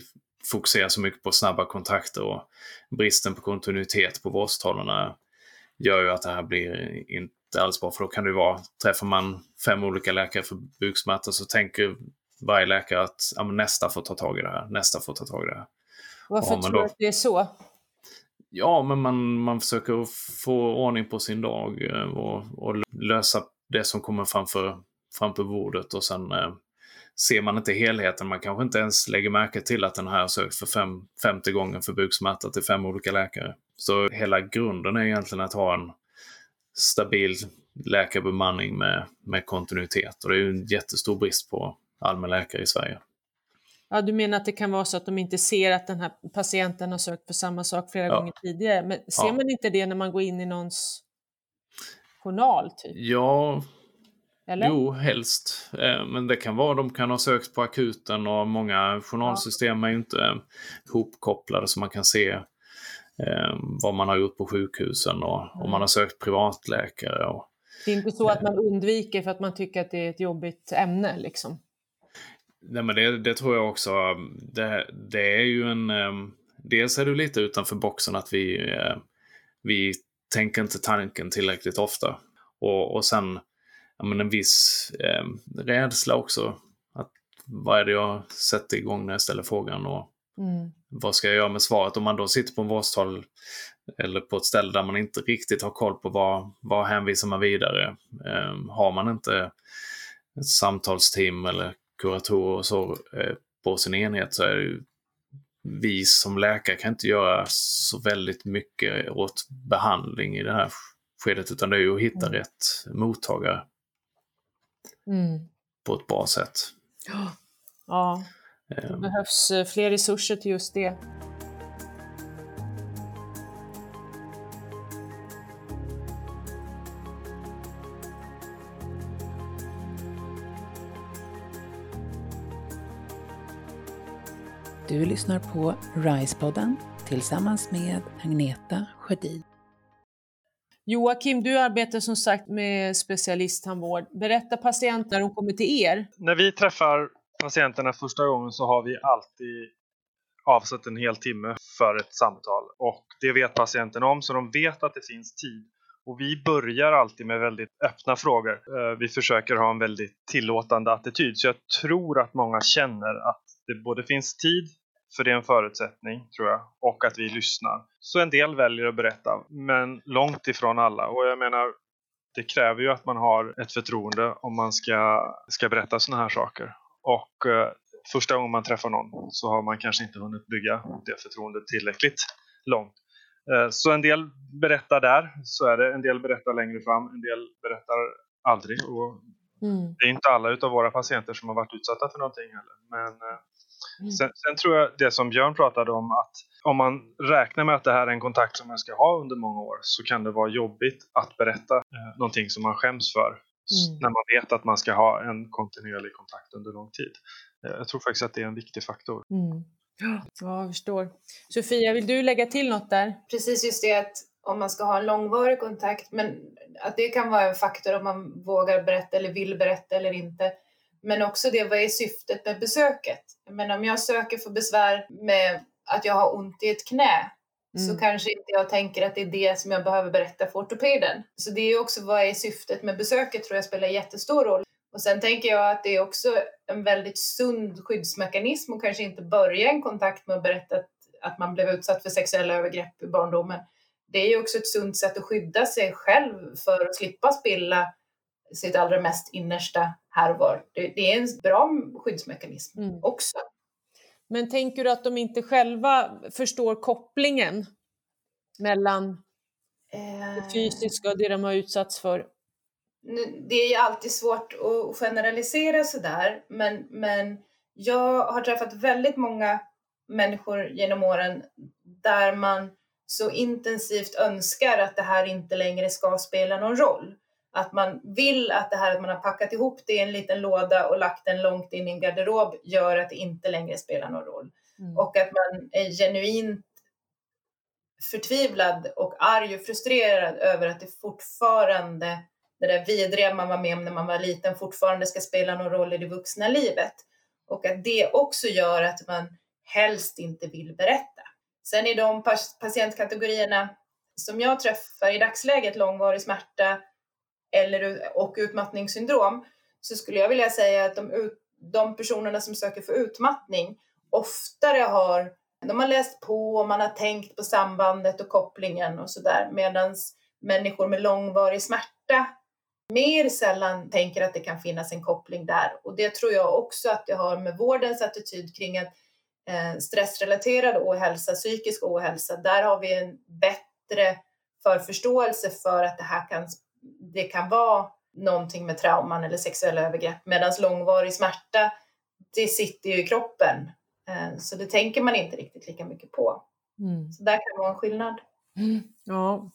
fokuserar så mycket på snabba kontakter och bristen på kontinuitet på vårdcentralerna gör ju att det här blir inte alls bra. För då kan det ju vara, träffar man fem olika läkare för buksmärta så tänker varje läkare att ja, nästa får ta tag i det här, nästa får ta tag i det här. Varför tror du att det är så? Ja, men man, man försöker få ordning på sin dag eh, och, och lösa det som kommer framför, framför bordet och sen eh, ser man inte helheten. Man kanske inte ens lägger märke till att den här har sökt för fem, femte gången för buksmärta till fem olika läkare. Så hela grunden är egentligen att ha en stabil läkarbemanning med, med kontinuitet. Och det är ju en jättestor brist på allmänläkare i Sverige. Ja, du menar att det kan vara så att de inte ser att den här patienten har sökt för samma sak flera ja. gånger tidigare. Men ser ja. man inte det när man går in i någons journal? Typ? Ja, eller? Jo, helst. Eh, men det kan vara de kan ha sökt på akuten och många journalsystem ja. är ju inte eh, ihopkopplade så man kan se eh, vad man har gjort på sjukhusen och mm. om man har sökt privatläkare. Och, det är inte så att man undviker för att man tycker att det är ett jobbigt ämne liksom? Nej men det, det tror jag också. Det, det, är ju en... Dels är det lite utanför boxen att vi, vi tänker inte tanken tillräckligt ofta. Och, och sen ja, men en viss eh, rädsla också. Att vad är det jag sätter igång när jag ställer frågan och mm. vad ska jag göra med svaret? Om man då sitter på en vårdcentral eller på ett ställe där man inte riktigt har koll på vad, vad hänvisar man vidare. Eh, har man inte ett samtalsteam eller kuratorer och så eh, på sin enhet så är det ju vi som läkare kan inte göra så väldigt mycket åt behandling i det här skedet utan det är ju att hitta mm. rätt mottagare. Mm. På ett bra sätt. Ja, det um. behövs eh, fler resurser till just det. Du lyssnar på RISE-podden tillsammans med Agneta Sjödin. Joakim, du arbetar som sagt med specialisttandvård. Berätta patienter när de kommer till er. När vi träffar patienterna första gången så har vi alltid avsatt en hel timme för ett samtal och det vet patienten om så de vet att det finns tid. Och vi börjar alltid med väldigt öppna frågor. Eh, vi försöker ha en väldigt tillåtande attityd så jag tror att många känner att det både finns tid, för det är en förutsättning tror jag, och att vi lyssnar. Så en del väljer att berätta, men långt ifrån alla. Och jag menar, det kräver ju att man har ett förtroende om man ska, ska berätta sådana här saker. Och eh, första gången man träffar någon så har man kanske inte hunnit bygga det förtroendet tillräckligt långt. Eh, så en del berättar där, så är det. En del berättar längre fram, en del berättar aldrig. Och mm. Det är inte alla utav våra patienter som har varit utsatta för någonting heller. Men eh, Mm. Sen, sen, tror jag det som Björn pratade om att om man räknar med att det här är en kontakt som man ska ha under många år så kan det vara jobbigt att berätta eh, någonting som man skäms för mm. när man vet att man ska ha en kontinuerlig kontakt under lång tid. Eh, jag tror faktiskt att det är en viktig faktor. Mm. Ja, jag förstår. Sofia, vill du lägga till något där? Precis just det att om man ska ha en långvarig kontakt, men att det kan vara en faktor om man vågar berätta eller vill berätta eller inte. Men också det, vad är syftet med besöket? Men om jag söker för besvär med att jag har ont i ett knä mm. så kanske inte jag tänker att det är det som jag behöver berätta för ortopeden. Så det är också vad är syftet med besöket tror jag spelar jättestor roll. Och sen tänker jag att det är också en väldigt sund skyddsmekanism och kanske inte börja en kontakt med att berätta att, att man blev utsatt för sexuella övergrepp i barndomen. Det är ju också ett sunt sätt att skydda sig själv för att slippa spilla sitt allra mest innersta här och var. Det, det är en bra skyddsmekanism mm. också. Men tänker du att de inte själva förstår kopplingen mellan eh... det fysiska och det de har utsatts för? Det är ju alltid svårt att generalisera sådär, men, men jag har träffat väldigt många människor genom åren där man så intensivt önskar att det här inte längre ska spela någon roll att man vill att det här att man har packat ihop det i en liten låda och lagt den långt in i en garderob gör att det inte längre spelar någon roll. Mm. Och att man är genuint förtvivlad och arg och frustrerad över att det fortfarande, det där vidriga man var med om när man var liten, fortfarande ska spela någon roll i det vuxna livet. Och att det också gör att man helst inte vill berätta. Sen i de patientkategorierna som jag träffar i dagsläget, långvarig smärta, eller, och utmattningssyndrom så skulle jag vilja säga att de, ut, de personerna som söker för utmattning oftare har de har läst på och man har tänkt på sambandet och kopplingen och sådär medan människor med långvarig smärta mer sällan tänker att det kan finnas en koppling där. Och det tror jag också att det har med vårdens attityd kring att eh, stressrelaterad ohälsa, psykisk ohälsa, där har vi en bättre förförståelse för att det här kan det kan vara någonting med trauman eller sexuella övergrepp medan långvarig smärta det sitter ju i kroppen eh, så det tänker man inte riktigt lika mycket på. Mm. Så där kan det vara en skillnad. Mm. Ja.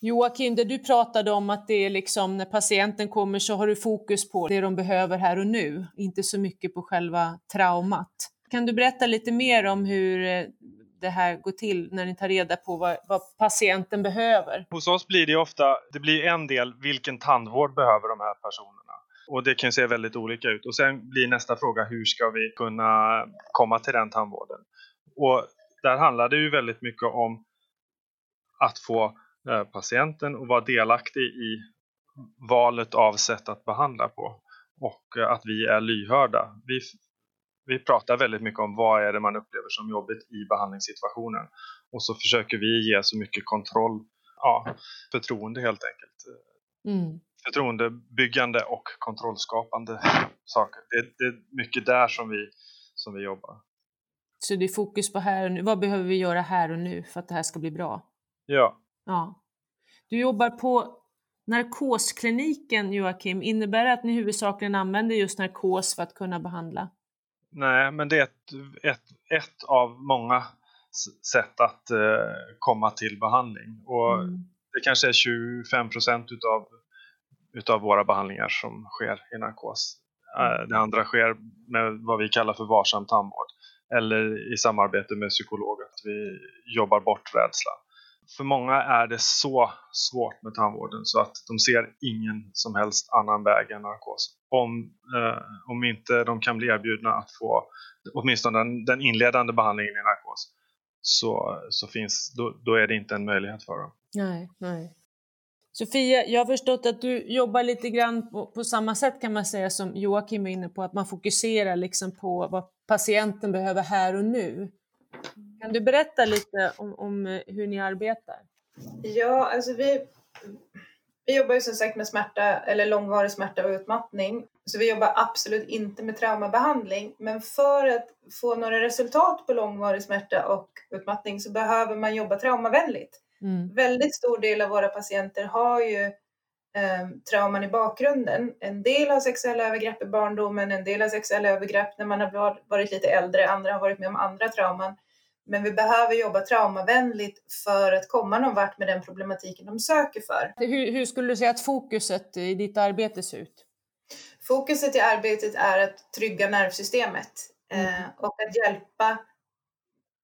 Joakim, det du pratade om att det är liksom när patienten kommer så har du fokus på det de behöver här och nu, inte så mycket på själva traumat. Kan du berätta lite mer om hur eh, det här går till när ni tar reda på vad, vad, patienten behöver? Hos oss blir det ofta, det blir en del, vilken tandvård behöver de här personerna? Och det kan se väldigt olika ut. Och sen blir nästa fråga, hur ska vi kunna komma till den tandvården? Och där handlar det ju väldigt mycket om att få eh, patienten att vara delaktig i valet av sätt att behandla på och eh, att vi är lyhörda. Vi vi pratar väldigt mycket om vad är det man upplever som jobbigt i behandlingssituationen. Och så försöker vi ge så mycket kontroll, ja, förtroende helt enkelt. Mm. Förtroendebyggande och kontrollskapande saker. Det, det, är mycket där som vi, som vi jobbar. Så det är fokus på här och nu. Vad behöver vi göra här och nu för att det här ska bli bra? Ja. ja. Du jobbar på narkoskliniken, Joakim. Innebär det att ni huvudsakligen använder just narkos för att kunna behandla? Nej, men det är ett, ett, ett av många sätt att eh, komma till behandling. Och mm. Det kanske är 25 procent utav, utav våra behandlingar som sker i narkos. Mm. Det andra sker med vad vi kallar för varsam tandvård eller i samarbete med psykolog att vi jobbar bort rädslan. För många är det så svårt med tandvården så att de ser ingen som helst annan väg än narkos. Om, eh, om inte de kan bli erbjudna att få åtminstone den, den inledande behandlingen i narkos så, så finns, då, då är det inte en möjlighet för dem. Nej, nej. Sofia, jag har förstått att du jobbar lite grann på, på, samma sätt kan man säga som Joakim är inne på, att man fokuserar liksom på vad patienten behöver här och nu. Kan du berätta lite om, om eh, hur ni arbetar? Ja, alltså vi, vi jobbar ju som sagt med smärta eller långvarig smärta och utmattning. Så vi jobbar absolut inte med traumabehandling. Men för att få några resultat på långvarig smärta och utmattning så behöver man jobba traumavänligt. Mm. Väldigt stor del av våra patienter har ju eh, trauman i bakgrunden. En del har sexuella övergrepp i barndomen, en del har sexuella övergrepp när man har varit lite äldre, andra har varit med om andra trauman. Men vi behöver jobba traumavänligt för att komma någon vart med den problematiken de söker för. Hur, hur skulle du säga att fokuset i ditt arbete ser ut? Fokuset i arbetet är att trygga nervsystemet mm. eh, och att hjälpa,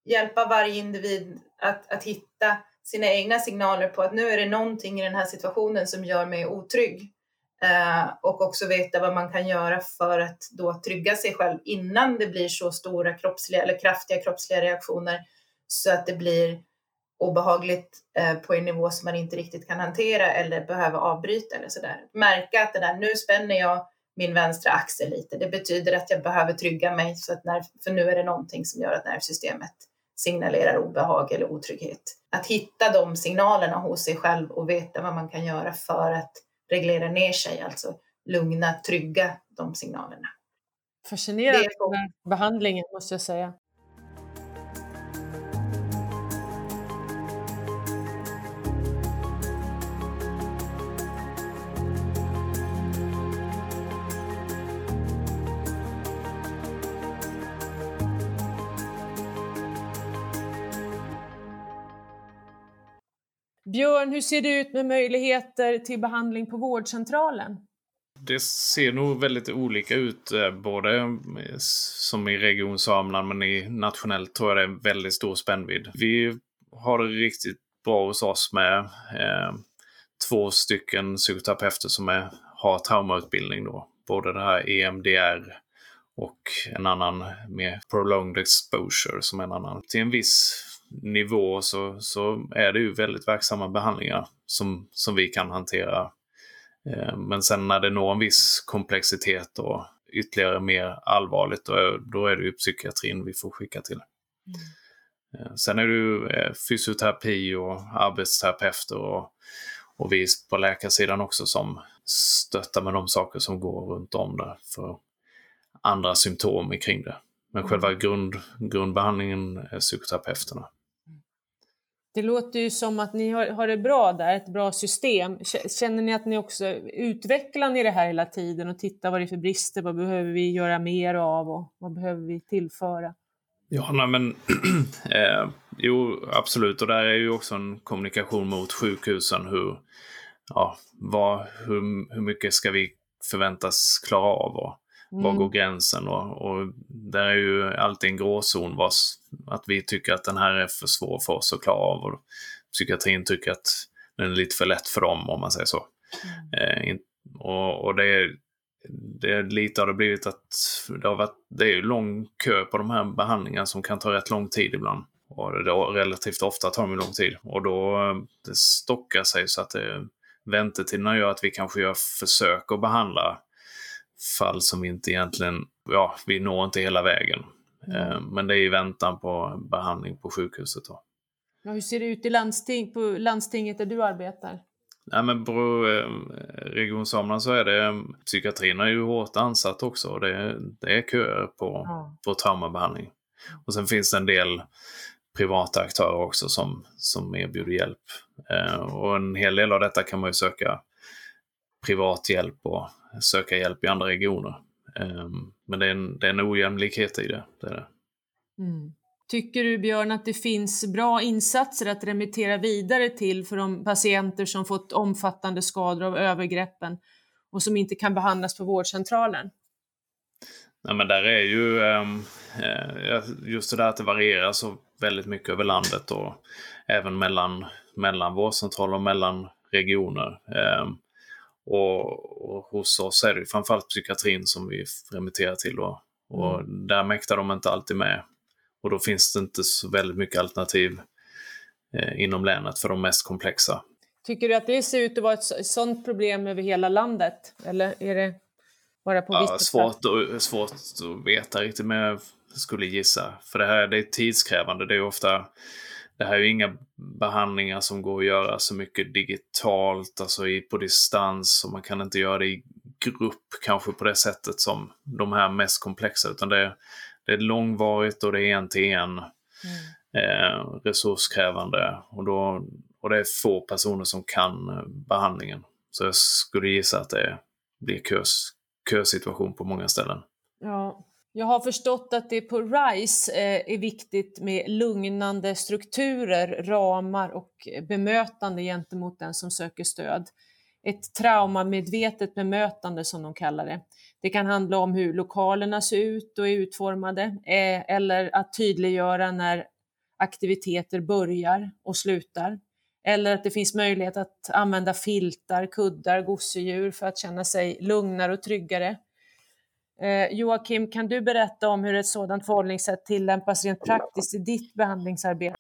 hjälpa varje individ att, att hitta sina egna signaler på att nu är det någonting i den här situationen som gör mig otrygg. Eh, och också veta vad man kan göra för att då trygga sig själv innan det blir så stora kroppsliga eller kraftiga kroppsliga reaktioner så att det blir obehagligt eh, på en nivå som man inte riktigt kan hantera eller behöver avbryta eller sådär. Märka att det där, nu spänner jag min vänstra axel lite. Det betyder att jag behöver trygga mig så att när, för nu är det någonting som gör att nervsystemet signalerar obehag eller otrygghet. Att hitta de signalerna hos sig själv och veta vad man kan göra för att reglera ner sig, alltså lugna, trygga de signalerna. Fascinerande behandlingen måste jag säga. Björn, hur ser det ut med möjligheter till behandling på vårdcentralen? Det ser nog väldigt olika ut, eh, både eh, som i Region Sörmland men i nationellt tror jag det är väldigt stor spännvidd. Vi har det riktigt bra hos oss med eh, två stycken psykoterapeuter som är, har traumautbildning då. Både det här EMDR och en annan med prolonged exposure som är en annan. Till en viss nivå så, så är det ju väldigt verksamma behandlingar som, som vi kan hantera. Eh, men sen när det når en viss komplexitet och ytterligare mer allvarligt, då är, då är det ju psykiatrin vi får skicka till. Mm. Eh, sen är det ju eh, fysioterapi och arbetsterapeuter och, och vi på läkarsidan också som stöttar med de saker som går runt om där för andra symptom kring det. Men mm. själva grund, grundbehandlingen är psykoterapeuterna. Det låter ju som att ni har, har det bra där, ett bra system. Känner ni att ni också utvecklar ni det här hela tiden och tittar vad det är för brister, vad behöver vi göra mer av och vad behöver vi tillföra? Ja, nej, men eh, jo, absolut. Och där är ju också en kommunikation mot sjukhusen. Hur, ja, vad, hur, hur mycket ska vi förväntas klara av? Och Mm. Var går gränsen? Och, och där är ju alltid en gråzon vars, att vi tycker att den här är för svår för oss att klara av. Och psykiatrin tycker att den är lite för lätt för dem, om man säger så. Mm. Eh, och, och det är det lite har det blivit att det, har varit, det är lång kö på de här behandlingarna som kan ta rätt lång tid ibland. Och då, relativt ofta tar de lång tid. Och då det stockar sig så att det, väntetiderna gör att vi kanske gör försök att behandla fall som inte egentligen, ja, vi når inte hela vägen. Mm. Men det är i väntan på behandling på sjukhuset. Då. Ja, hur ser det ut i landsting, på landstinget där du arbetar? Ja, men på Region Sörmland så är det, psykiatrin är ju hårt ansatt också. Det, det är köer på, ja. på traumabehandling. Och sen finns det en del privata aktörer också som, som erbjuder hjälp. Eh, och en hel del av detta kan man ju söka privat hjälp och söka hjälp i andra regioner. Eh, men det är, en, det är en ojämlikhet i det. det, är det. Mm. Tycker du Björn att det finns bra insatser att remittera vidare till för de patienter som fått omfattande skador av övergreppen och som inte kan behandlas på vårdcentralen? Nej, men där är ju ehm, eh, just det där att det varierar så väldigt mycket över landet och även mellan, mellan vårdcentraler och mellan regioner. Och, och, hos oss är det framförallt psykiatrin som vi remitterar till och, och mm. där mäktar de inte alltid med. Och då finns det inte så väldigt mycket alternativ eh, inom länet för de mest komplexa. Tycker du att det ser ut att vara ett sådant problem över hela landet? Eller är det bara på ja, svårt, att, svårt att veta riktigt, men jag skulle gissa. För det här det är tidskrävande. Det är ofta det här är ju inga behandlingar som går att göra så mycket digitalt, alltså i, på distans, och man kan inte göra det i grupp kanske på det sättet som de här mest komplexa, utan det är, det är långvarigt och det är en till en. Mm. Eh, resurskrävande och, då, och det är få personer som kan eh, behandlingen. Så jag skulle gissa att det blir kös, kösituation på många ställen. Ja, jag har förstått att det på RISE eh, är viktigt med lugnande strukturer, ramar och bemötande gentemot den som söker stöd. Ett traumamedvetet bemötande som de kallar det. Det kan handla om hur lokalerna ser ut och är utformade eh, eller att tydliggöra när aktiviteter börjar och slutar. Eller att det finns möjlighet att använda filtar, kuddar, gosedjur för att känna sig lugnare och tryggare. Eh, Joakim, kan du berätta om hur ett sådant förhållningssätt tillämpas rent praktiskt i ditt behandlingsarbete?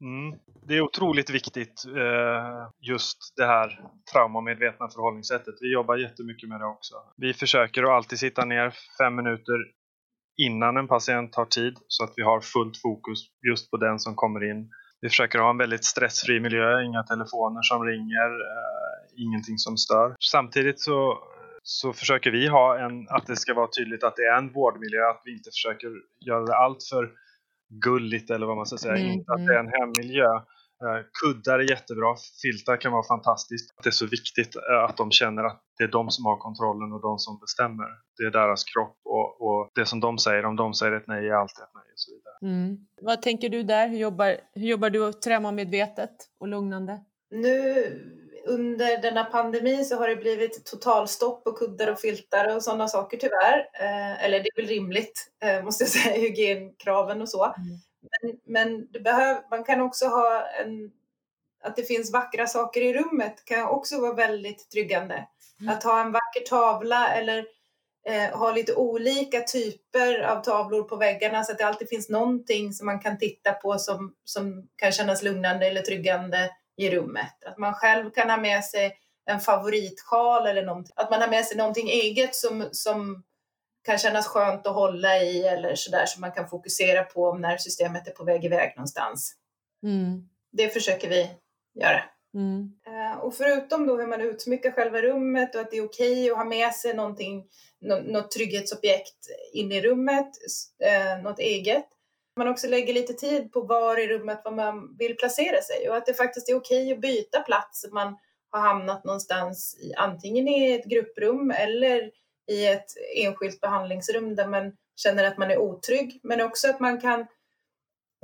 Mm. Det är otroligt viktigt, eh, just det här traumamedvetna förhållningssättet. Vi jobbar jättemycket med det också. Vi försöker att alltid sitta ner fem minuter innan en patient har tid så att vi har fullt fokus just på den som kommer in. Vi försöker ha en väldigt stressfri miljö, inga telefoner som ringer, eh, ingenting som stör. Samtidigt så så försöker vi ha en, att det ska vara tydligt att det är en vårdmiljö, att vi inte försöker göra det allt för gulligt eller vad man ska säga, mm. inte att det är en hemmiljö. Eh, kuddar är jättebra, filtar kan vara fantastiskt. Det är så viktigt eh, att de känner att det är de som har kontrollen och de som bestämmer. Det är deras kropp och, och det som de säger, om de säger ett nej är alltid ett nej och så vidare. Mm. Vad tänker du där? Hur jobbar, hur jobbar du trämamedvetet och lugnande? Nu under denna pandemi så har det blivit totalstopp på kuddar och filtar och sådana saker tyvärr. Eh, eller det är väl rimligt, eh, måste jag säga, hygienkraven och så. Mm. Men, men det behöv, man kan också ha en, att det finns vackra saker i rummet kan också vara väldigt tryggande. Mm. Att ha en vacker tavla eller eh, ha lite olika typer av tavlor på väggarna så att det alltid finns någonting som man kan titta på som, som kan kännas lugnande eller tryggande i rummet. Att man själv kan ha med sig en favoritsjal eller någonting. Att man har med sig någonting eget som, som kan kännas skönt att hålla i eller sådär som man kan fokusera på när systemet är på väg iväg någonstans. Mm. Det försöker vi göra. Mm. Uh, och förutom då hur man utsmyckar själva rummet och att det är okej okay att ha med sig någonting, något trygghetsobjekt in i rummet, uh, något eget, man också lägger lite tid på var i rummet man vill placera sig och att det faktiskt är okej att byta plats om man har hamnat någonstans i, antingen i ett grupprum eller i ett enskilt behandlingsrum där man känner att man är otrygg. Men också att man kan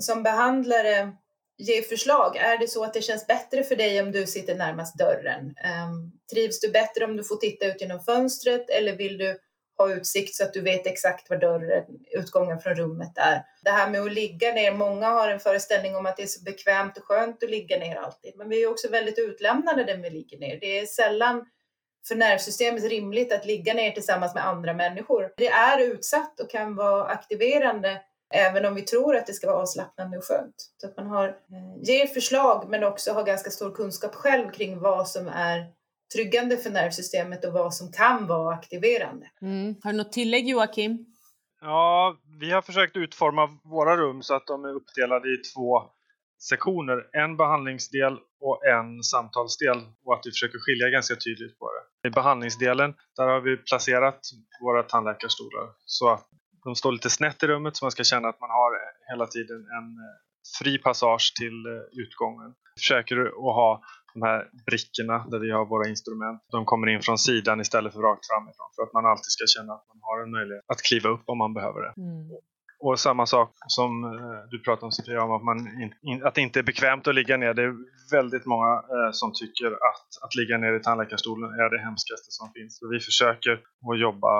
som behandlare ge förslag. Är det så att det känns bättre för dig om du sitter närmast dörren? Um, trivs du bättre om du får titta ut genom fönstret eller vill du ha utsikt så att du vet exakt var dörren, utgången från rummet är. Det här med att ligga ner, många har en föreställning om att det är så bekvämt och skönt att ligga ner alltid, men vi är också väldigt utlämnade när vi ligger ner. Det är sällan för nervsystemet rimligt att ligga ner tillsammans med andra människor. Det är utsatt och kan vara aktiverande även om vi tror att det ska vara avslappnande och skönt. Så att man har, eh, ger förslag men också har ganska stor kunskap själv kring vad som är tryggande för nervsystemet och vad som kan vara aktiverande. Mm. Har du något tillägg Joakim? Ja, vi har försökt utforma våra rum så att de är uppdelade i två sektioner. En behandlingsdel och en samtalsdel och att vi försöker skilja ganska tydligt på det. I behandlingsdelen, där har vi placerat våra tandläkarstolar så att de står lite snett i rummet så man ska känna att man har hela tiden en eh, fri passage till eh, utgången. Vi försöker att ha de här brickorna där vi har våra instrument. De kommer in från sidan istället för rakt framifrån för att man alltid ska känna att man har en möjlighet att kliva upp om man behöver det. Mm. Och samma sak som eh, du pratade om Sofia, om att, man in, att det inte är bekvämt att ligga ner. Det är väldigt många eh, som tycker att, att ligga ner i tandläkarstolen är det hemskaste som finns. Så vi försöker att jobba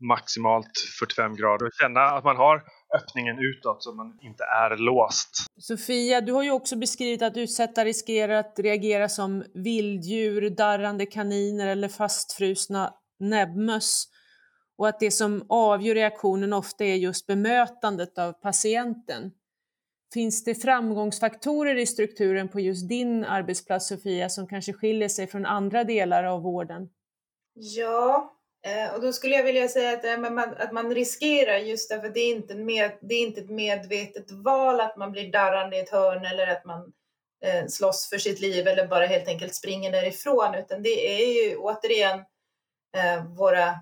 maximalt 45 grader och känna att man har öppningen utåt så man inte är låst. Sofia, du har ju också beskrivit att utsatta riskerar att reagera som vilddjur, darrande kaniner eller fastfrusna näbbmöss och att det som avgör reaktionen ofta är just bemötandet av patienten. Finns det framgångsfaktorer i strukturen på just din arbetsplats Sofia som kanske skiljer sig från andra delar av vården? Ja, Eh, och då skulle jag vilja säga att, eh, man, att man riskerar just därför att det är, inte med, det är inte ett medvetet val att man blir darrande i ett hörn eller att man eh, slåss för sitt liv eller bara helt enkelt springer därifrån utan det är ju återigen eh, våra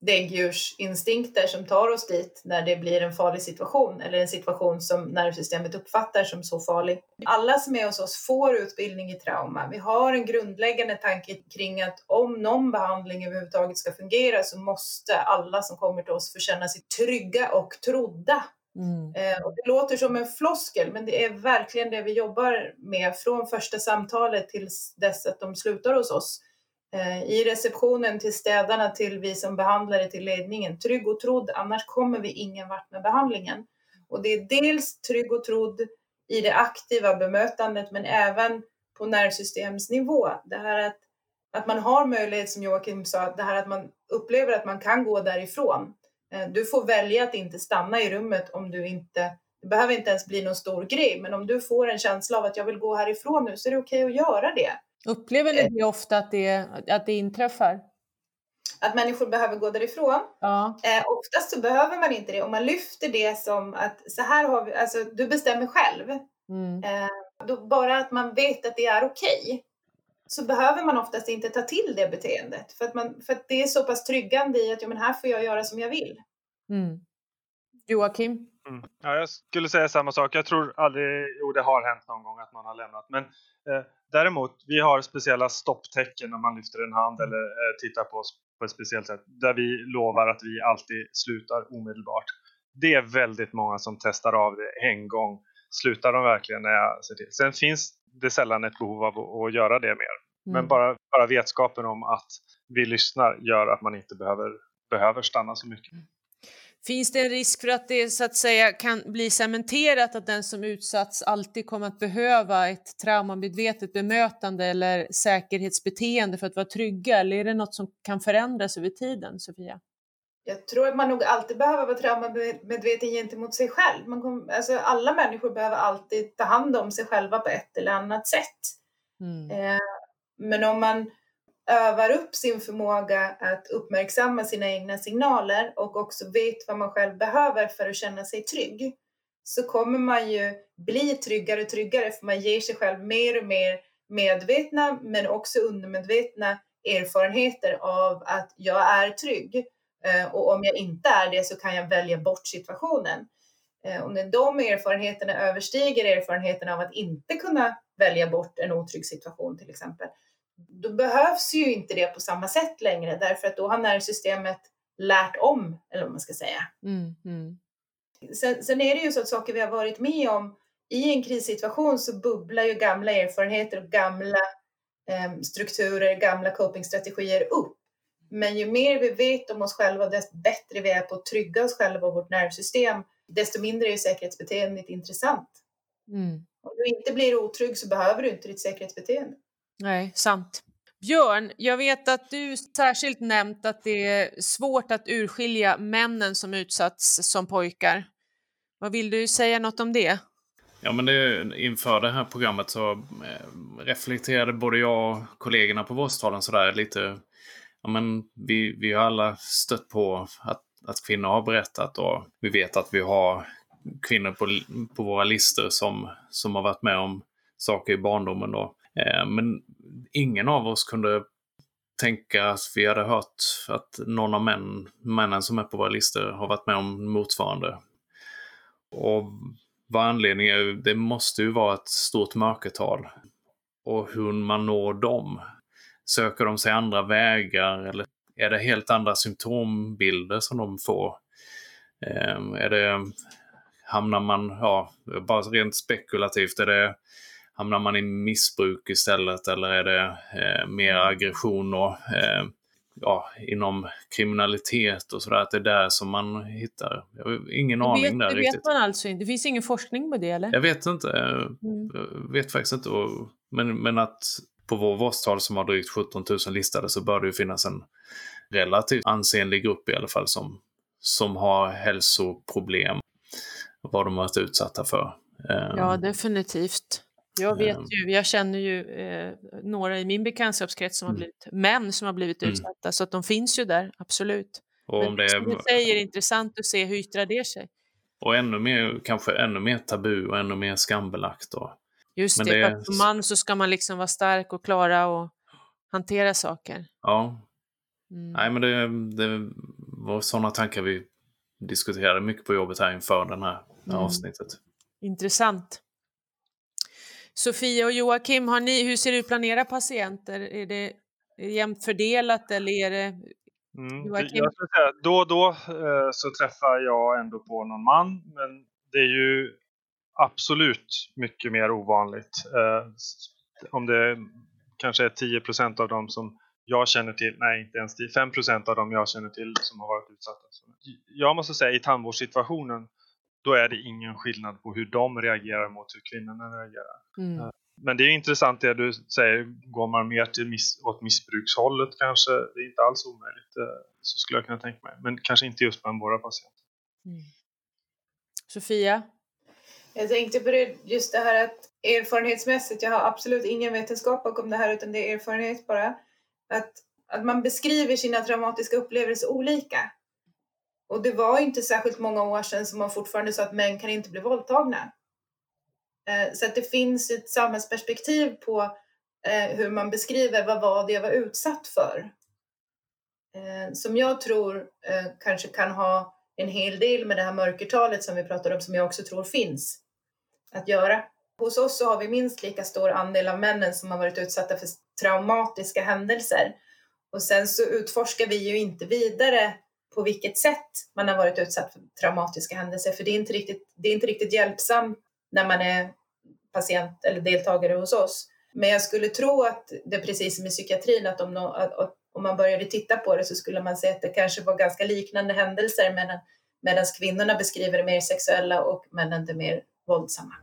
däggdjursinstinkter som tar oss dit när det blir en farlig situation eller en situation som nervsystemet uppfattar som så farlig. Alla som är hos oss får utbildning i trauma. Vi har en grundläggande tanke kring att om någon behandling överhuvudtaget ska fungera så måste alla som kommer till oss få känna sig trygga och trodda. Mm. Eh, och det låter som en floskel, men det är verkligen det vi jobbar med från första samtalet till dess att de slutar hos oss Eh, i receptionen till städarna, till vi som behandlare, till ledningen. Trygg och trodd, annars kommer vi ingen vart med behandlingen. Och det är dels trygg och trodd i det aktiva bemötandet, men även på nervsystemsnivå. Det här att, att man har möjlighet, som Joakim sa, det här att man upplever att man kan gå därifrån. Eh, du får välja att inte stanna i rummet om du inte det behöver inte ens bli någon stor grej, men om du får en känsla av att jag vill gå härifrån nu så är det okej okay att göra det. Upplever ni det ofta att det, att det inträffar? Att människor behöver gå därifrån? Ja. Eh, oftast så behöver man inte det. Om man lyfter det som att så här har vi, alltså du bestämmer själv. Mm. Eh, då, bara att man vet att det är okej. Okay, så behöver man oftast inte ta till det beteendet. För att, man, för att det är så pass tryggande i att ja, men här får jag göra som jag vill. Mm. Joakim? Mm. Ja, jag skulle säga samma sak. Jag tror aldrig, jo det har hänt någon gång att någon har lämnat. Men eh, däremot, vi har speciella stopptecken när man lyfter en hand eller eh, tittar på oss på ett speciellt sätt. Där vi lovar att vi alltid slutar omedelbart. Det är väldigt många som testar av det en gång. Slutar de verkligen när jag ser till? Sen finns det sällan ett behov av att, göra det mer. Mm. Men bara, bara vetskapen om att vi lyssnar gör att man inte behöver, behöver stanna så mycket. Finns det en risk för att det så att säga kan bli cementerat att den som utsatts alltid kommer att behöva ett traumamedvetet bemötande eller säkerhetsbeteende för att vara trygga? Eller är det något som kan förändras över tiden, Sofia? Jag tror att man nog alltid behöver vara traumamedveten gentemot sig själv. Man kom, alltså alla människor behöver alltid ta hand om sig själva på ett eller annat sätt. Mm. Eh, men om man övar upp sin förmåga att uppmärksamma sina egna signaler och också vet vad man själv behöver för att känna sig trygg så kommer man ju bli tryggare och tryggare för man ger sig själv mer och mer medvetna men också undermedvetna erfarenheter av att jag är trygg eh, och om jag inte är det så kan jag välja bort situationen. Eh, och när de erfarenheterna överstiger erfarenheten av att inte kunna välja bort en otrygg situation till exempel, då behövs ju inte det på samma sätt längre därför att då har nervsystemet lärt om, eller vad man ska säga. Mm, mm. Sen, sen, är det ju så att saker vi har varit med om i en krissituation så bubblar ju gamla erfarenheter och gamla eh, strukturer, gamla copingstrategier upp. Men ju mer vi vet om oss själva, desto bättre vi är på att trygga oss själva och vårt nervsystem, desto mindre är säkerhetsbeteendet intressant. Mm. Om du inte blir otrygg så behöver du inte ditt säkerhetsbeteende. Nej, sant. Björn, jag vet att du särskilt nämnt att det är svårt att urskilja männen som utsatts som pojkar. Vad vill du säga något om det? Ja, men det, inför det här programmet så eh, reflekterade både jag och kollegorna på Vårdcentralen sådär lite. Ja, men vi, vi har alla stött på att, att kvinnor har berättat och vi vet att vi har kvinnor på, på våra listor som, som har varit med om saker i barndomen. Då. Eh, men ingen av oss kunde tänka att vi hade hört att någon av män, männen som är på våra listor har varit med om motsvarande. Och vad anledningen är, det måste ju vara ett stort mörkertal. Och hur man når dem. Söker de sig andra vägar eller är det helt andra symptombilder som de får? Eh, är det, hamnar man, ja, bara rent spekulativt, är det, hamnar man i missbruk istället eller är det eh, mer aggression och eh, ja, inom kriminalitet och sådär, att det är där som man hittar. Jag har ingen aning vet, där det riktigt. vet man alltså inte? Det finns ingen forskning på det eller? Jag vet inte. Mm. Jag vet faktiskt inte. Men, men att på vår vårdstal som har drygt 17 000 listade så bör det ju finnas en relativt ansenlig grupp i alla fall som, som har hälsoproblem. Vad de har varit utsatta för. Eh, Ja, definitivt. Jag vet Ehm. ju, jag känner ju eh, några i min bekantskapskrets som har Mm. blivit män som har blivit Mm. utsatta, så att de finns ju där, absolut. och, om det som du är, säger, intressant att se hur yttrar det sig. och ännu mer, kanske ännu mer tabu och ännu mer skambelagt. Då. Just Men det, det är- som man så ska man liksom vara stark och klara och hantera saker. Ja, Mm. nej men det, det var sådana tankar vi diskuterade mycket på jobbet här inför den här Mm. avsnittet. Intressant. Sofia och Joakim, har ni, hur ser att planera patienter? Är det, är det jämnt fördelat eller är det... Mm. Joakim? Jag skulle säga, då och då eh, så träffar jag ändå på någon man, men det är ju absolut mycket mer ovanligt. Eh, om det kanske är 10% av dem som jag känner till, nej inte ens 10, 5 av dem jag känner till som har varit utsatta. Jag måste säga i tandvårdssituationen, då är det ingen skillnad på hur de reagerar mot hur kvinnorna reagerar. Mm. Men det är intressant det du säger, går man mer till miss, åt missbrukshållet kanske, det är inte alls omöjligt. eh, Så skulle jag kunna tänka mig. Men kanske inte just bland våra patienter. Mm. Sofia? Jag tänkte på det, just det här att erfarenhetsmässigt, jag har absolut ingen vetenskap bakom det här utan det är erfarenhet bara, att, att man beskriver sina traumatiska upplevelser olika. Och det var inte särskilt många år sedan som man fortfarande sa att män kan inte bli våldtagna. Eh, så att det finns ett samhällsperspektiv på eh, hur man beskriver vad var det jag var utsatt för. Eh, som jag tror kanske kan ha en hel del med det här mörkertalet som vi pratade om, som jag också tror finns, att göra. Hos oss så har vi minst lika stor andel av männen som har varit utsatta för traumatiska händelser. Och sen så utforskar vi ju inte vidare på vilket sätt man har varit utsatt för traumatiska händelser, för det är inte riktigt, det är inte riktigt hjälpsamt när man är patient eller deltagare hos oss. Men jag skulle tro att det är precis som i psykiatrin, att om, no, att, att om man började titta på det så skulle man se att det kanske var ganska liknande händelser medan, medan kvinnorna beskriver det mer sexuella och männen det mer våldsamma.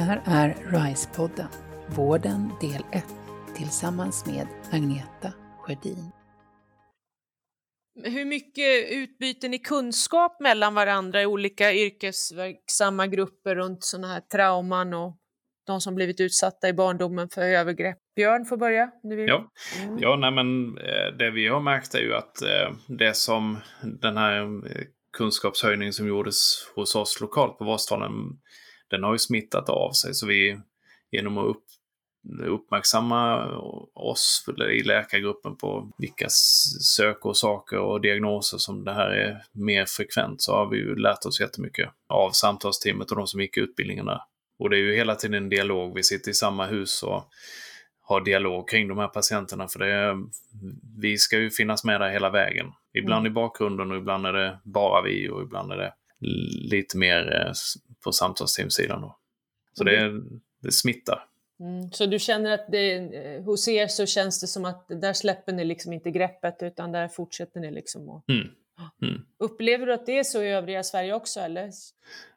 Här är RISE-podden, Vården del 1, tillsammans med Agneta Sjödin. Hur mycket utbyter ni kunskap mellan varandra i olika yrkesverksamma grupper runt sådana här trauman och de som blivit utsatta i barndomen för övergrepp? Björn får börja. om du vill. Ja. Mm. Ja, nej men eh, det vi har märkt är ju att eh, det som den här eh, kunskapshöjningen som gjordes hos oss lokalt på Vårdcentralen, den har ju smittat av sig. Så vi genom att upp, uppmärksamma oss i läkargruppen på vilka sökorsaker och diagnoser som det här är mer frekvent så har vi ju lärt oss jättemycket av samtalsteamet och de som gick utbildningarna. Och det är ju hela tiden en dialog. Vi sitter i samma hus och har dialog kring de här patienterna. För det vi ska ju finnas med där hela vägen. Ibland Mm. i bakgrunden och ibland är det bara vi och ibland är det lite mer eh, på samtalsteamsidan. Då. Så det, det smittar. Mm. Så du känner att det, eh, hos er så känns det som att där släpper ni liksom inte greppet utan där fortsätter ni liksom att... Mm. Mm. Upplever du att det är så i övriga Sverige också eller?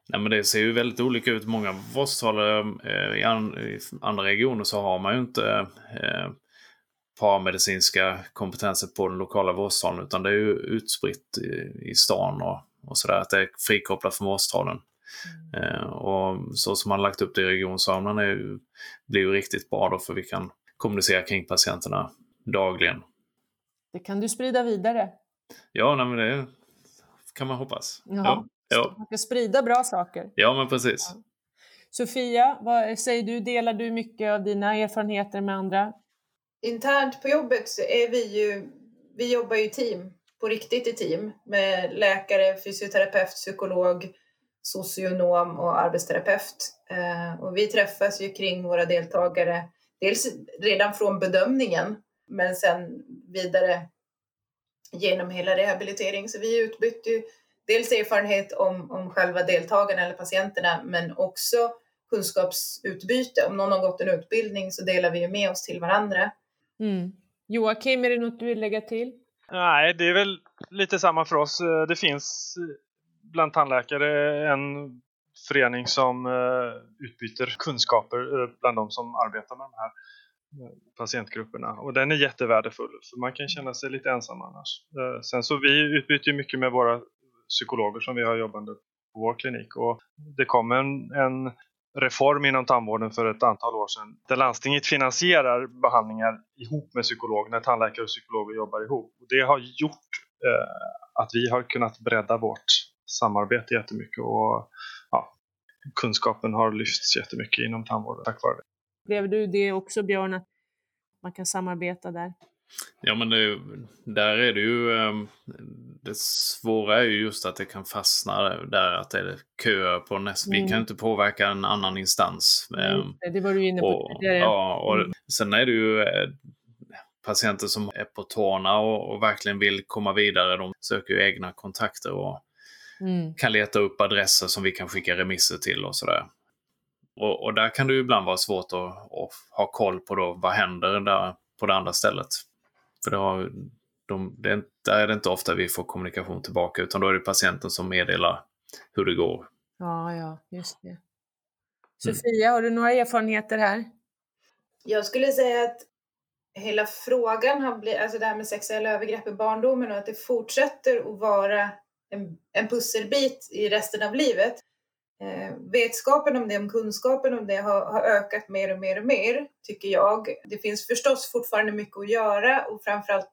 Nej, men det ser ju väldigt olika ut. Många vårdcentraler eh, i, an, i, andra regioner så har man ju inte eh, paramedicinska kompetenser på den lokala vårdcentralen utan det är ju utspritt i, i stan och, och sådär. Att det är frikopplat från vårdcentralen. Mm. Eh, och så som man lagt upp det i regionsamlaren blir ju riktigt bra då för vi kan kommunicera kring patienterna dagligen. Det kan du sprida vidare. Ja, nej, men det kan man hoppas. Ja. ja. Ja. Man ska sprida bra saker. Ja, men precis. Ja. Sofia, vad säger du? Delar du mycket av dina erfarenheter med andra? Internt på jobbet så är vi ju, vi jobbar ju team, på riktigt i team med läkare, fysioterapeut, psykolog, socionom och arbetsterapeut. Eh, och vi träffas ju kring våra deltagare, dels redan från bedömningen, men sen vidare genom hela rehabilitering. Så vi utbyter ju dels erfarenhet om, om själva deltagarna eller patienterna, men också kunskapsutbyte. Om någon har gått en utbildning så delar vi ju med oss till varandra. Mm. Joakim, är det något du vill lägga till? Nej, det är väl lite samma för oss. Det finns bland tandläkare en förening som eh, utbyter kunskaper eh, bland de som arbetar med de här eh, patientgrupperna. Och den är jättevärdefull, för man kan känna sig lite ensam annars. Sen så vi utbyter mycket med våra psykologer som vi har jobbande på vår klinik. Och det kom en, en reform inom tandvården för ett antal år sedan där landstinget finansierar behandlingar ihop med psykolog, när tandläkare och psykologer jobbar ihop. Och det har gjort eh, att vi har kunnat bredda vårt samarbete jättemycket och ja, kunskapen har lyfts jättemycket inom tandvården tack vare det. Blev du det också Björn, att man kan samarbeta där? Ja, men det, där är det ju... Ehm, det svåra är ju just att det kan fastna där, att det är köer på nästa... Mm. Vi kan mm. inte påverka en annan instans. Mm, det var du inne på tidigare. Ja, och mm. sen är det ju eh, patienter som är på tårna och, och, verkligen vill komma vidare. De söker ju egna kontakter och mm. kan leta upp adresser som vi kan skicka remisser till och sådär. Och, och där kan det ju ibland vara svårt att, att ha koll på då, vad händer där på det andra stället. För det har, de, det är, där är det inte ofta vi får kommunikation tillbaka utan då är det patienten som meddelar hur det går. Ja, ja, just det. Sofia, mm. har du några erfarenheter här? Jag skulle säga att hela frågan har blivit, alltså det här med sexuella övergrepp i barndomen och att det fortsätter att vara en, en pusselbit i resten av livet. Eh, vetskapen om det, om kunskapen om det har, har, ökat mer och mer och mer, tycker jag. Det finns förstås fortfarande mycket att göra och framförallt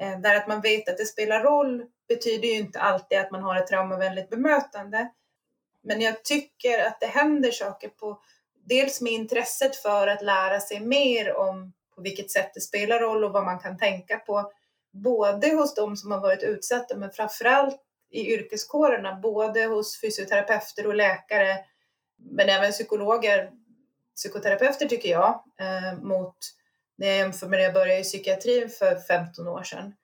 eh, där att man vet att det spelar roll betyder ju inte alltid att man har ett traumavänligt bemötande. Men jag tycker att det händer saker på, dels med intresset för att lära sig mer om på vilket sätt det spelar roll och vad man kan tänka på, både hos de som har varit utsatta men framförallt i yrkeskårerna, både hos fysioterapeuter och läkare, men även psykologer, psykoterapeuter tycker jag, eh, mot när jag jämför med när jag började i psykiatrin för 15 år sedan.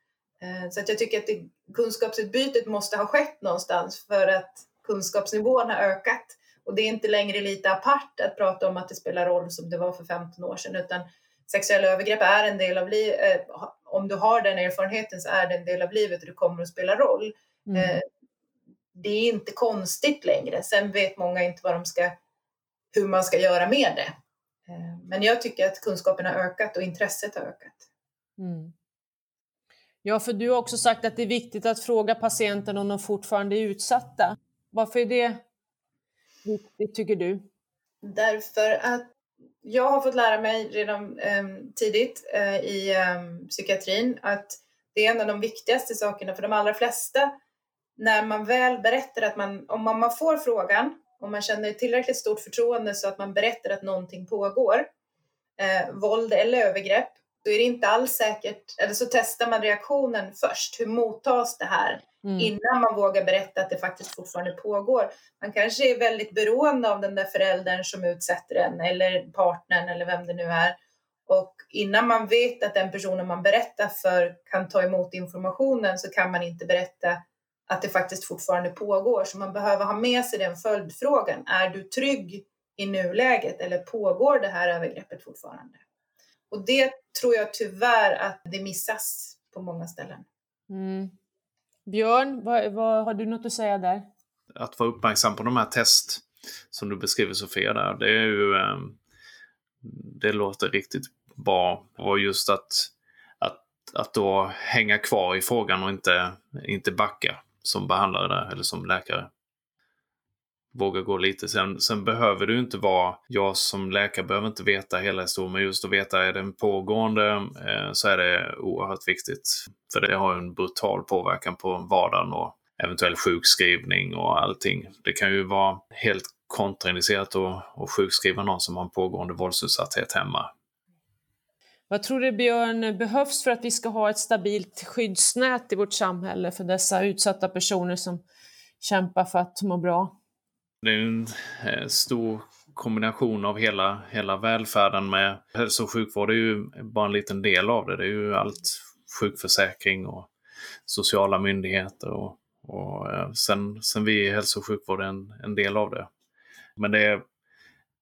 Eh, så att jag tycker att det, kunskapsutbytet måste ha skett någonstans för att kunskapsnivån har ökat. Och det är inte längre lite apart att prata om att det spelar roll som det var för 15 år sedan, utan sexuella övergrepp är en del av livet. Eh, om du har den erfarenheten så är det en del av livet och det kommer att spela roll. Mm. Eh, det är inte konstigt längre. Sen vet många inte vad de ska, hur man ska göra med det. Eh, men jag tycker att kunskapen har ökat och intresset har ökat. Mm. Ja, för du har också sagt att det är viktigt att fråga patienten om de fortfarande är utsatta. Varför är det viktigt, tycker du? Därför att jag har fått lära mig redan eh, tidigt eh, i eh, psykiatrin att det är en av de viktigaste sakerna för de allra flesta när man väl berättar att man, om man, får frågan, om man känner tillräckligt stort förtroende så att man berättar att någonting pågår, eh, våld eller övergrepp, då är det inte alls säkert, eller så testar man reaktionen först. Hur mottas det här? Mm. Innan man vågar berätta att det faktiskt fortfarande pågår. Man kanske är väldigt beroende av den där föräldern som utsätter en eller partnern eller vem det nu är. Och innan man vet att den personen man berättar för kan ta emot informationen så kan man inte berätta att det faktiskt fortfarande pågår. Så man behöver ha med sig den följdfrågan. Är du trygg i nuläget eller pågår det här övergreppet fortfarande? Och det tror jag tyvärr att det missas på många ställen. Mm. Björn, vad, vad, har du något att säga där? att vara uppmärksam på de här test som du beskriver Sofia där, det är ju... Eh, det låter riktigt bra. Och just att, att, att då hänga kvar i frågan och inte, inte backa som behandlare där, eller som läkare. Våga gå lite. Sen, sen behöver du inte vara, jag som läkare behöver inte veta hela historien, men just att veta är den pågående eh, så är det oerhört viktigt. För det har en brutal påverkan på vardagen och eventuell sjukskrivning och allting. Det kan ju vara helt kontraindicerat att, att sjukskriva någon som har en pågående våldsutsatthet hemma. Vad tror du Björn behövs för att vi ska ha ett stabilt skyddsnät i vårt samhälle för dessa utsatta personer som kämpar för att må bra? Det är en eh, stor kombination av hela, hela välfärden med hälso och sjukvård är ju bara en liten del av det. Det är ju allt sjukförsäkring och sociala myndigheter och, och eh, sen, sen vi i hälso och sjukvård är en, en del av det. Men det är,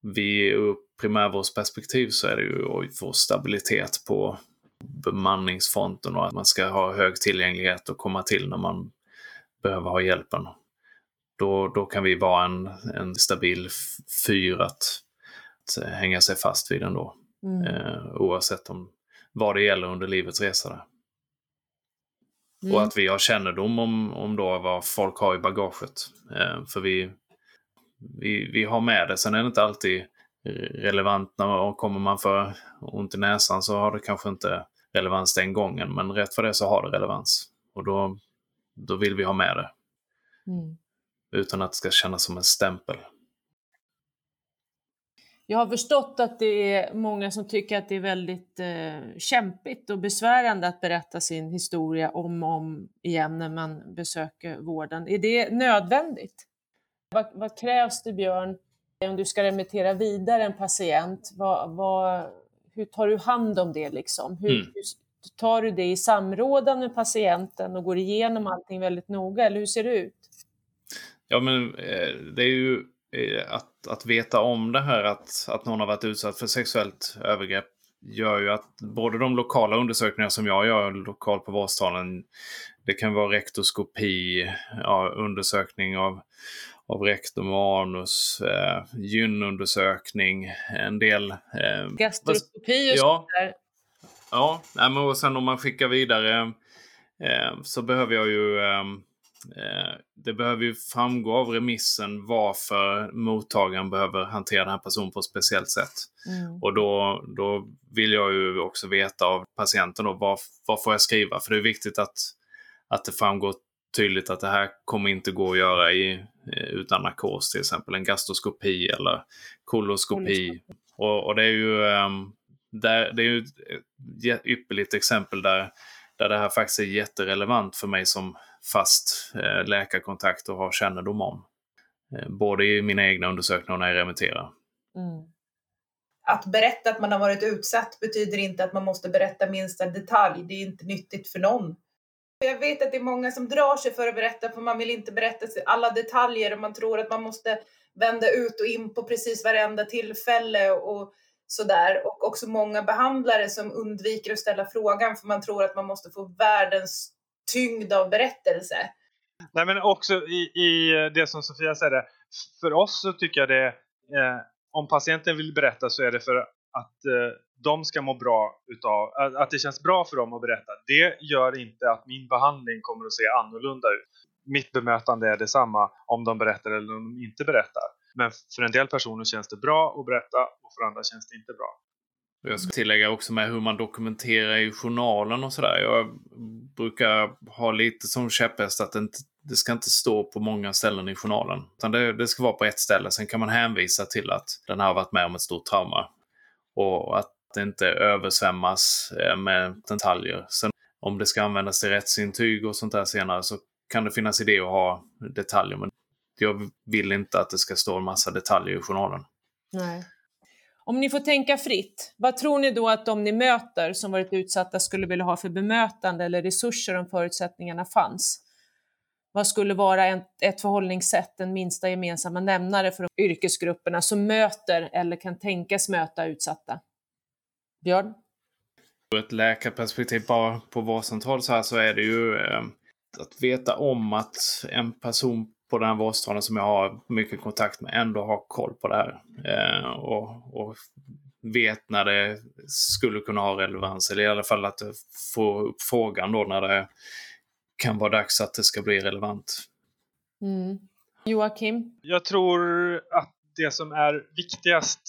vi primärvårdsperspektiv så är det ju att få stabilitet på bemanningsfronten och att man ska ha hög tillgänglighet och komma till när man behöver ha hjälpen. Då, då kan vi vara en, en stabil fyr att, att hänga sig fast vid ändå. Mm. Eh, oavsett om vad det gäller under livets resa. Där. Mm. Och att vi har kännedom om, om då vad folk har i bagaget. Eh, för vi, vi, vi har med det. Sen är det inte alltid relevant när kommer man för ont i näsan så har det kanske inte relevans den gången. Men rätt för det så har det relevans. Och då, då vill vi ha med det. Mm. Utan att det ska kännas som en stämpel. Jag har förstått att det är många som tycker att det är väldigt eh, kämpigt och besvärande att berätta sin historia om och om igen när man besöker vården. Är det nödvändigt? Vad, vad krävs det, Björn, om du ska remittera vidare en patient? Vad, vad, hur tar du hand om det? Liksom? Hur, mm. hur, tar du det i samrådan med patienten och går igenom allting väldigt noga, eller hur ser det ut? Ja, men eh, det är ju eh, att, att veta om det här att, att någon har varit utsatt för sexuellt övergrepp gör ju att både de lokala undersökningar som jag gör lokalt på vårdstalen, det kan vara rektoskopi, ja, undersökning av av rektum och anus, eh, gynundersökning, en del... Eh, Gastroskopi och ja, där. Ja, men och sen om man skickar vidare eh, så behöver jag ju... Ehm, eh, det behöver ju framgå av remissen varför mottagaren behöver hantera den här personen på ett speciellt sätt. Mm. Och då, då vill jag ju också veta av patienten då, vad, vad får jag skriva? För det är viktigt att, att det framgår tydligt att det här kommer inte gå att göra i, eh, utan narkos, till exempel en gastroskopi eller koloskopi. Och, och, det är ju, um, där, det är ju ett ypperligt exempel där, där det här faktiskt är jätterelevant för mig som fast eh, läkarkontakt och har kännedom om. Eh, både i mina egna undersökningar och när jag remitterar. Mm. Att berätta att man har varit utsatt betyder inte att man måste berätta minsta detalj. Det är inte nyttigt för någon. Jag vet att det är många som drar sig för att berätta för man vill inte berätta alla detaljer och man tror att man måste vända ut och in på precis varenda tillfälle och sådär. Och också många behandlare som undviker att ställa frågan för man tror att man måste få världens tyngd av berättelse. Nej men också i, i det som Sofia säger, för oss så tycker jag det, eh, om patienten vill berätta så är det för att eh, de ska må bra utav, att det känns bra för dem att berätta. Det gör inte att min behandling kommer att se annorlunda ut. Mitt bemötande är detsamma om de berättar eller om de inte berättar. Men för en del personer känns det bra att berätta och för andra känns det inte bra. Jag ska tillägga också med hur man dokumenterar i journalen och sådär. Jag brukar ha lite som käpphäst att det, inte, det ska inte stå på många ställen i journalen. Utan det, det, ska vara på ett ställe. Sen kan man hänvisa till att den har varit med om ett stort trauma. Och att det inte översvämmas eh, med detaljer. Sen om det ska användas till rättsintyg och sånt där senare så kan det finnas idé att ha detaljer. Men jag vill inte att det ska stå en massa detaljer i journalen. Nej. Om ni får tänka fritt, vad tror ni då att de ni möter som varit utsatta skulle vilja ha för bemötande eller resurser om förutsättningarna fanns? Vad skulle vara ett, ett förhållningssätt, en minsta gemensamma nämnare för de yrkesgrupperna som möter eller kan tänkas möta utsatta? Björn? Ur ett läkarperspektiv bara på vårdcentral så här så är det ju eh, att veta om att en person på den här vårdcentralen som jag har mycket kontakt med ändå har koll på det här. Eh, och, och vet när det skulle kunna ha relevans, eller i alla fall att få upp frågan då när det kan vara dags att det ska bli relevant. Mm. Joakim? Jag tror att det som är viktigast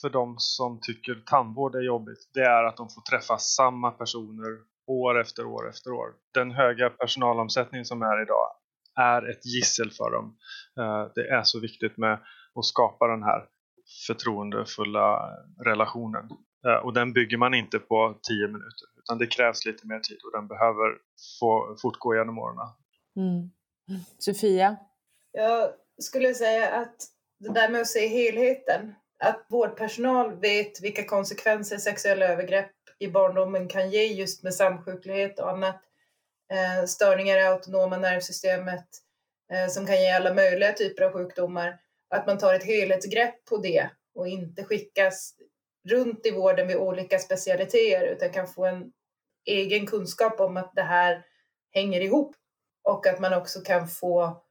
för de som tycker tandvård är jobbigt, det är att de får träffa samma personer år efter år efter år. Den höga personalomsättning som är idag är ett gissel för dem. Eh, det är så viktigt med att skapa den här förtroendefulla relationen. Eh, och den bygger man inte på tio minuter utan det krävs lite mer tid och den behöver få fortgå genom åren. Mm. Sofia? Jag skulle säga att det där med att se helheten, att vårdpersonal vet vilka konsekvenser sexuella övergrepp i barndomen kan ge just med samsjuklighet och annat. Eh, störningar i autonoma nervsystemet eh, som kan ge alla möjliga typer av sjukdomar. Att man tar ett helhetsgrepp på det och inte skickas runt i vården vid olika specialiteter utan kan få en egen kunskap om att det här hänger ihop och att man också kan få,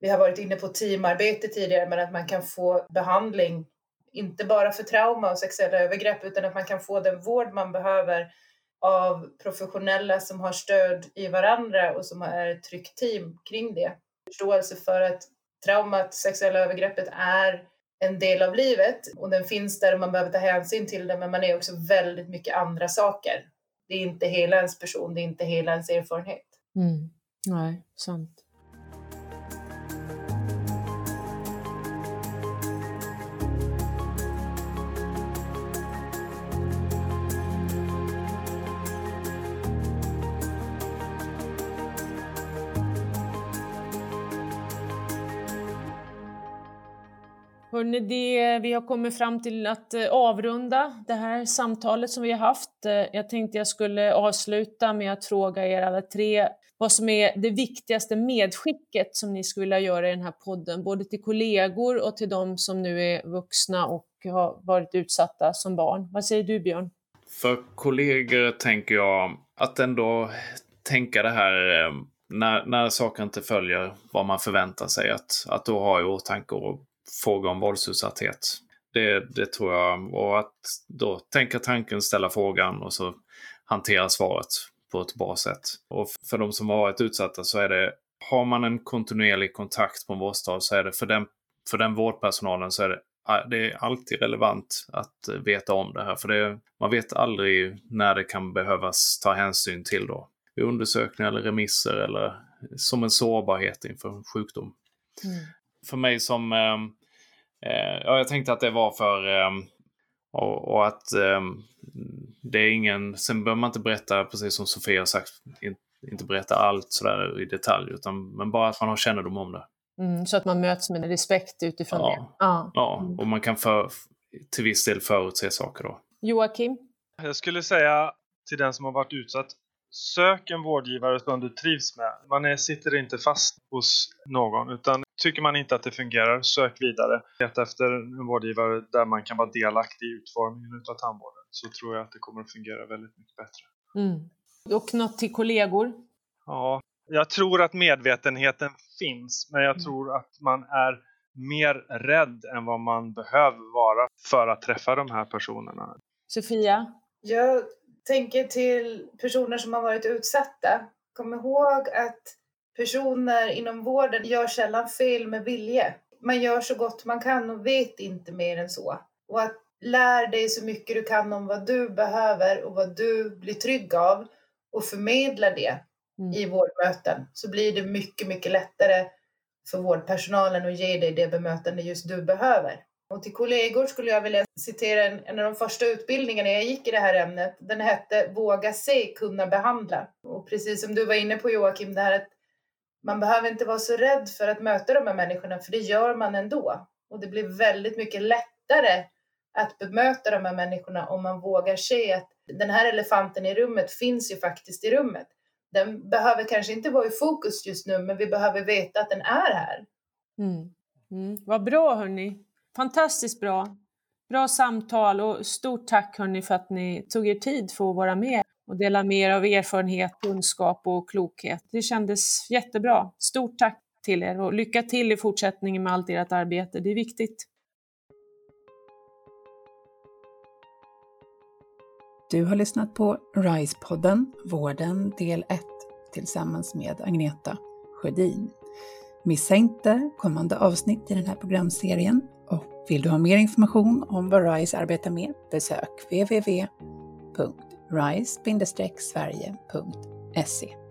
vi har varit inne på teamarbete tidigare, men att man kan få behandling, inte bara för trauma och sexuella övergrepp, utan att man kan få den vård man behöver av professionella som har stöd i varandra och som är ett tryggt team kring det. Förståelse för att traumat, sexuella övergreppet är en del av livet och den finns där och man behöver ta hänsyn till den men man är också väldigt mycket andra saker. Det är inte hela ens person, det är inte hela ens erfarenhet. Mm. Nej, sant. Hörrni, det, vi har kommit fram till att eh, avrunda det här samtalet som vi har haft. Eh, jag tänkte jag skulle avsluta med att fråga er alla tre vad som är det viktigaste medskicket som ni skulle vilja göra i den här podden, både till kollegor och till de som nu är vuxna och har varit utsatta som barn. Vad säger du Björn? För kollegor tänker jag att ändå tänka det här eh, när, när saker inte följer vad man förväntar sig, att, att då ha i åtanke och fråga om våldsutsatthet. Det, det tror jag. Och att då tänka tanken, ställa frågan och så hantera svaret på ett bra sätt. Och för de som har varit utsatta så är det, har man en kontinuerlig kontakt på en vårdstad så är det för den, för den vårdpersonalen så är det det är alltid relevant att veta om det här, för det, man vet aldrig när det kan behövas ta hänsyn till då. Vid undersökningar eller remisser eller som en sårbarhet inför sjukdom. Mm för mig som... Ehm, eh, ja, jag tänkte att det var för... Eh, och, och, att eh, det är ingen... Sen behöver man inte berätta, precis som Sofia har sagt, in, inte berätta allt sådär i detalj, utan men bara att man har kännedom om det. Mm, så att man möts med respekt utifrån ja. det? Ja, ja mm. och man kan för, till viss del förutse saker då. Joakim? Jag skulle säga till den som har varit utsatt, sök en vårdgivare som du trivs med. Man är, sitter inte fast hos någon utan tycker man inte att det fungerar, sök vidare. Leta efter en vårdgivare där man kan vara delaktig i utformningen av tandvården så tror jag att det kommer att fungera väldigt mycket bättre. Mm. Och något till kollegor? Ja, jag tror att medvetenheten finns men jag mm. tror att man är mer rädd än vad man behöver vara för att träffa de här personerna. Sofia? Jag tänker till personer som har varit utsatta. Kom ihåg att personer inom vården gör sällan fel med vilje. Man gör så gott man kan och vet inte mer än så. Och att lär dig så mycket du kan om vad du behöver och vad du blir trygg av och förmedla det mm. i vårdmöten så blir det mycket, mycket lättare för vårdpersonalen att ge dig det bemötande just du behöver. Och till kollegor skulle jag vilja citera en, en av de första utbildningarna jag gick i det här ämnet. Den hette Våga se, kunna behandla. Och precis som du var inne på Joakim, det här att man behöver inte vara så rädd för att möta de här människorna, för det gör man ändå. Och det blir väldigt mycket lättare att bemöta de här människorna om man vågar se att den här elefanten i rummet finns ju faktiskt i rummet. Den behöver kanske inte vara i fokus just nu, men vi behöver veta att den är här. Mm. Mm. Vad bra hörni! Fantastiskt bra! Bra samtal och stort tack hörni för att ni tog er tid för att vara med och dela mer av erfarenhet, kunskap och klokhet. Det kändes jättebra. Stort tack! till er och lycka till i fortsättningen med allt ert arbete. Det är viktigt. Du har lyssnat på RISE-podden, Vården del 1, tillsammans med Agneta Sjödin. Missa inte kommande avsnitt i den här programserien och vill du ha mer information om vad RISE arbetar med, besök rise-sverige.se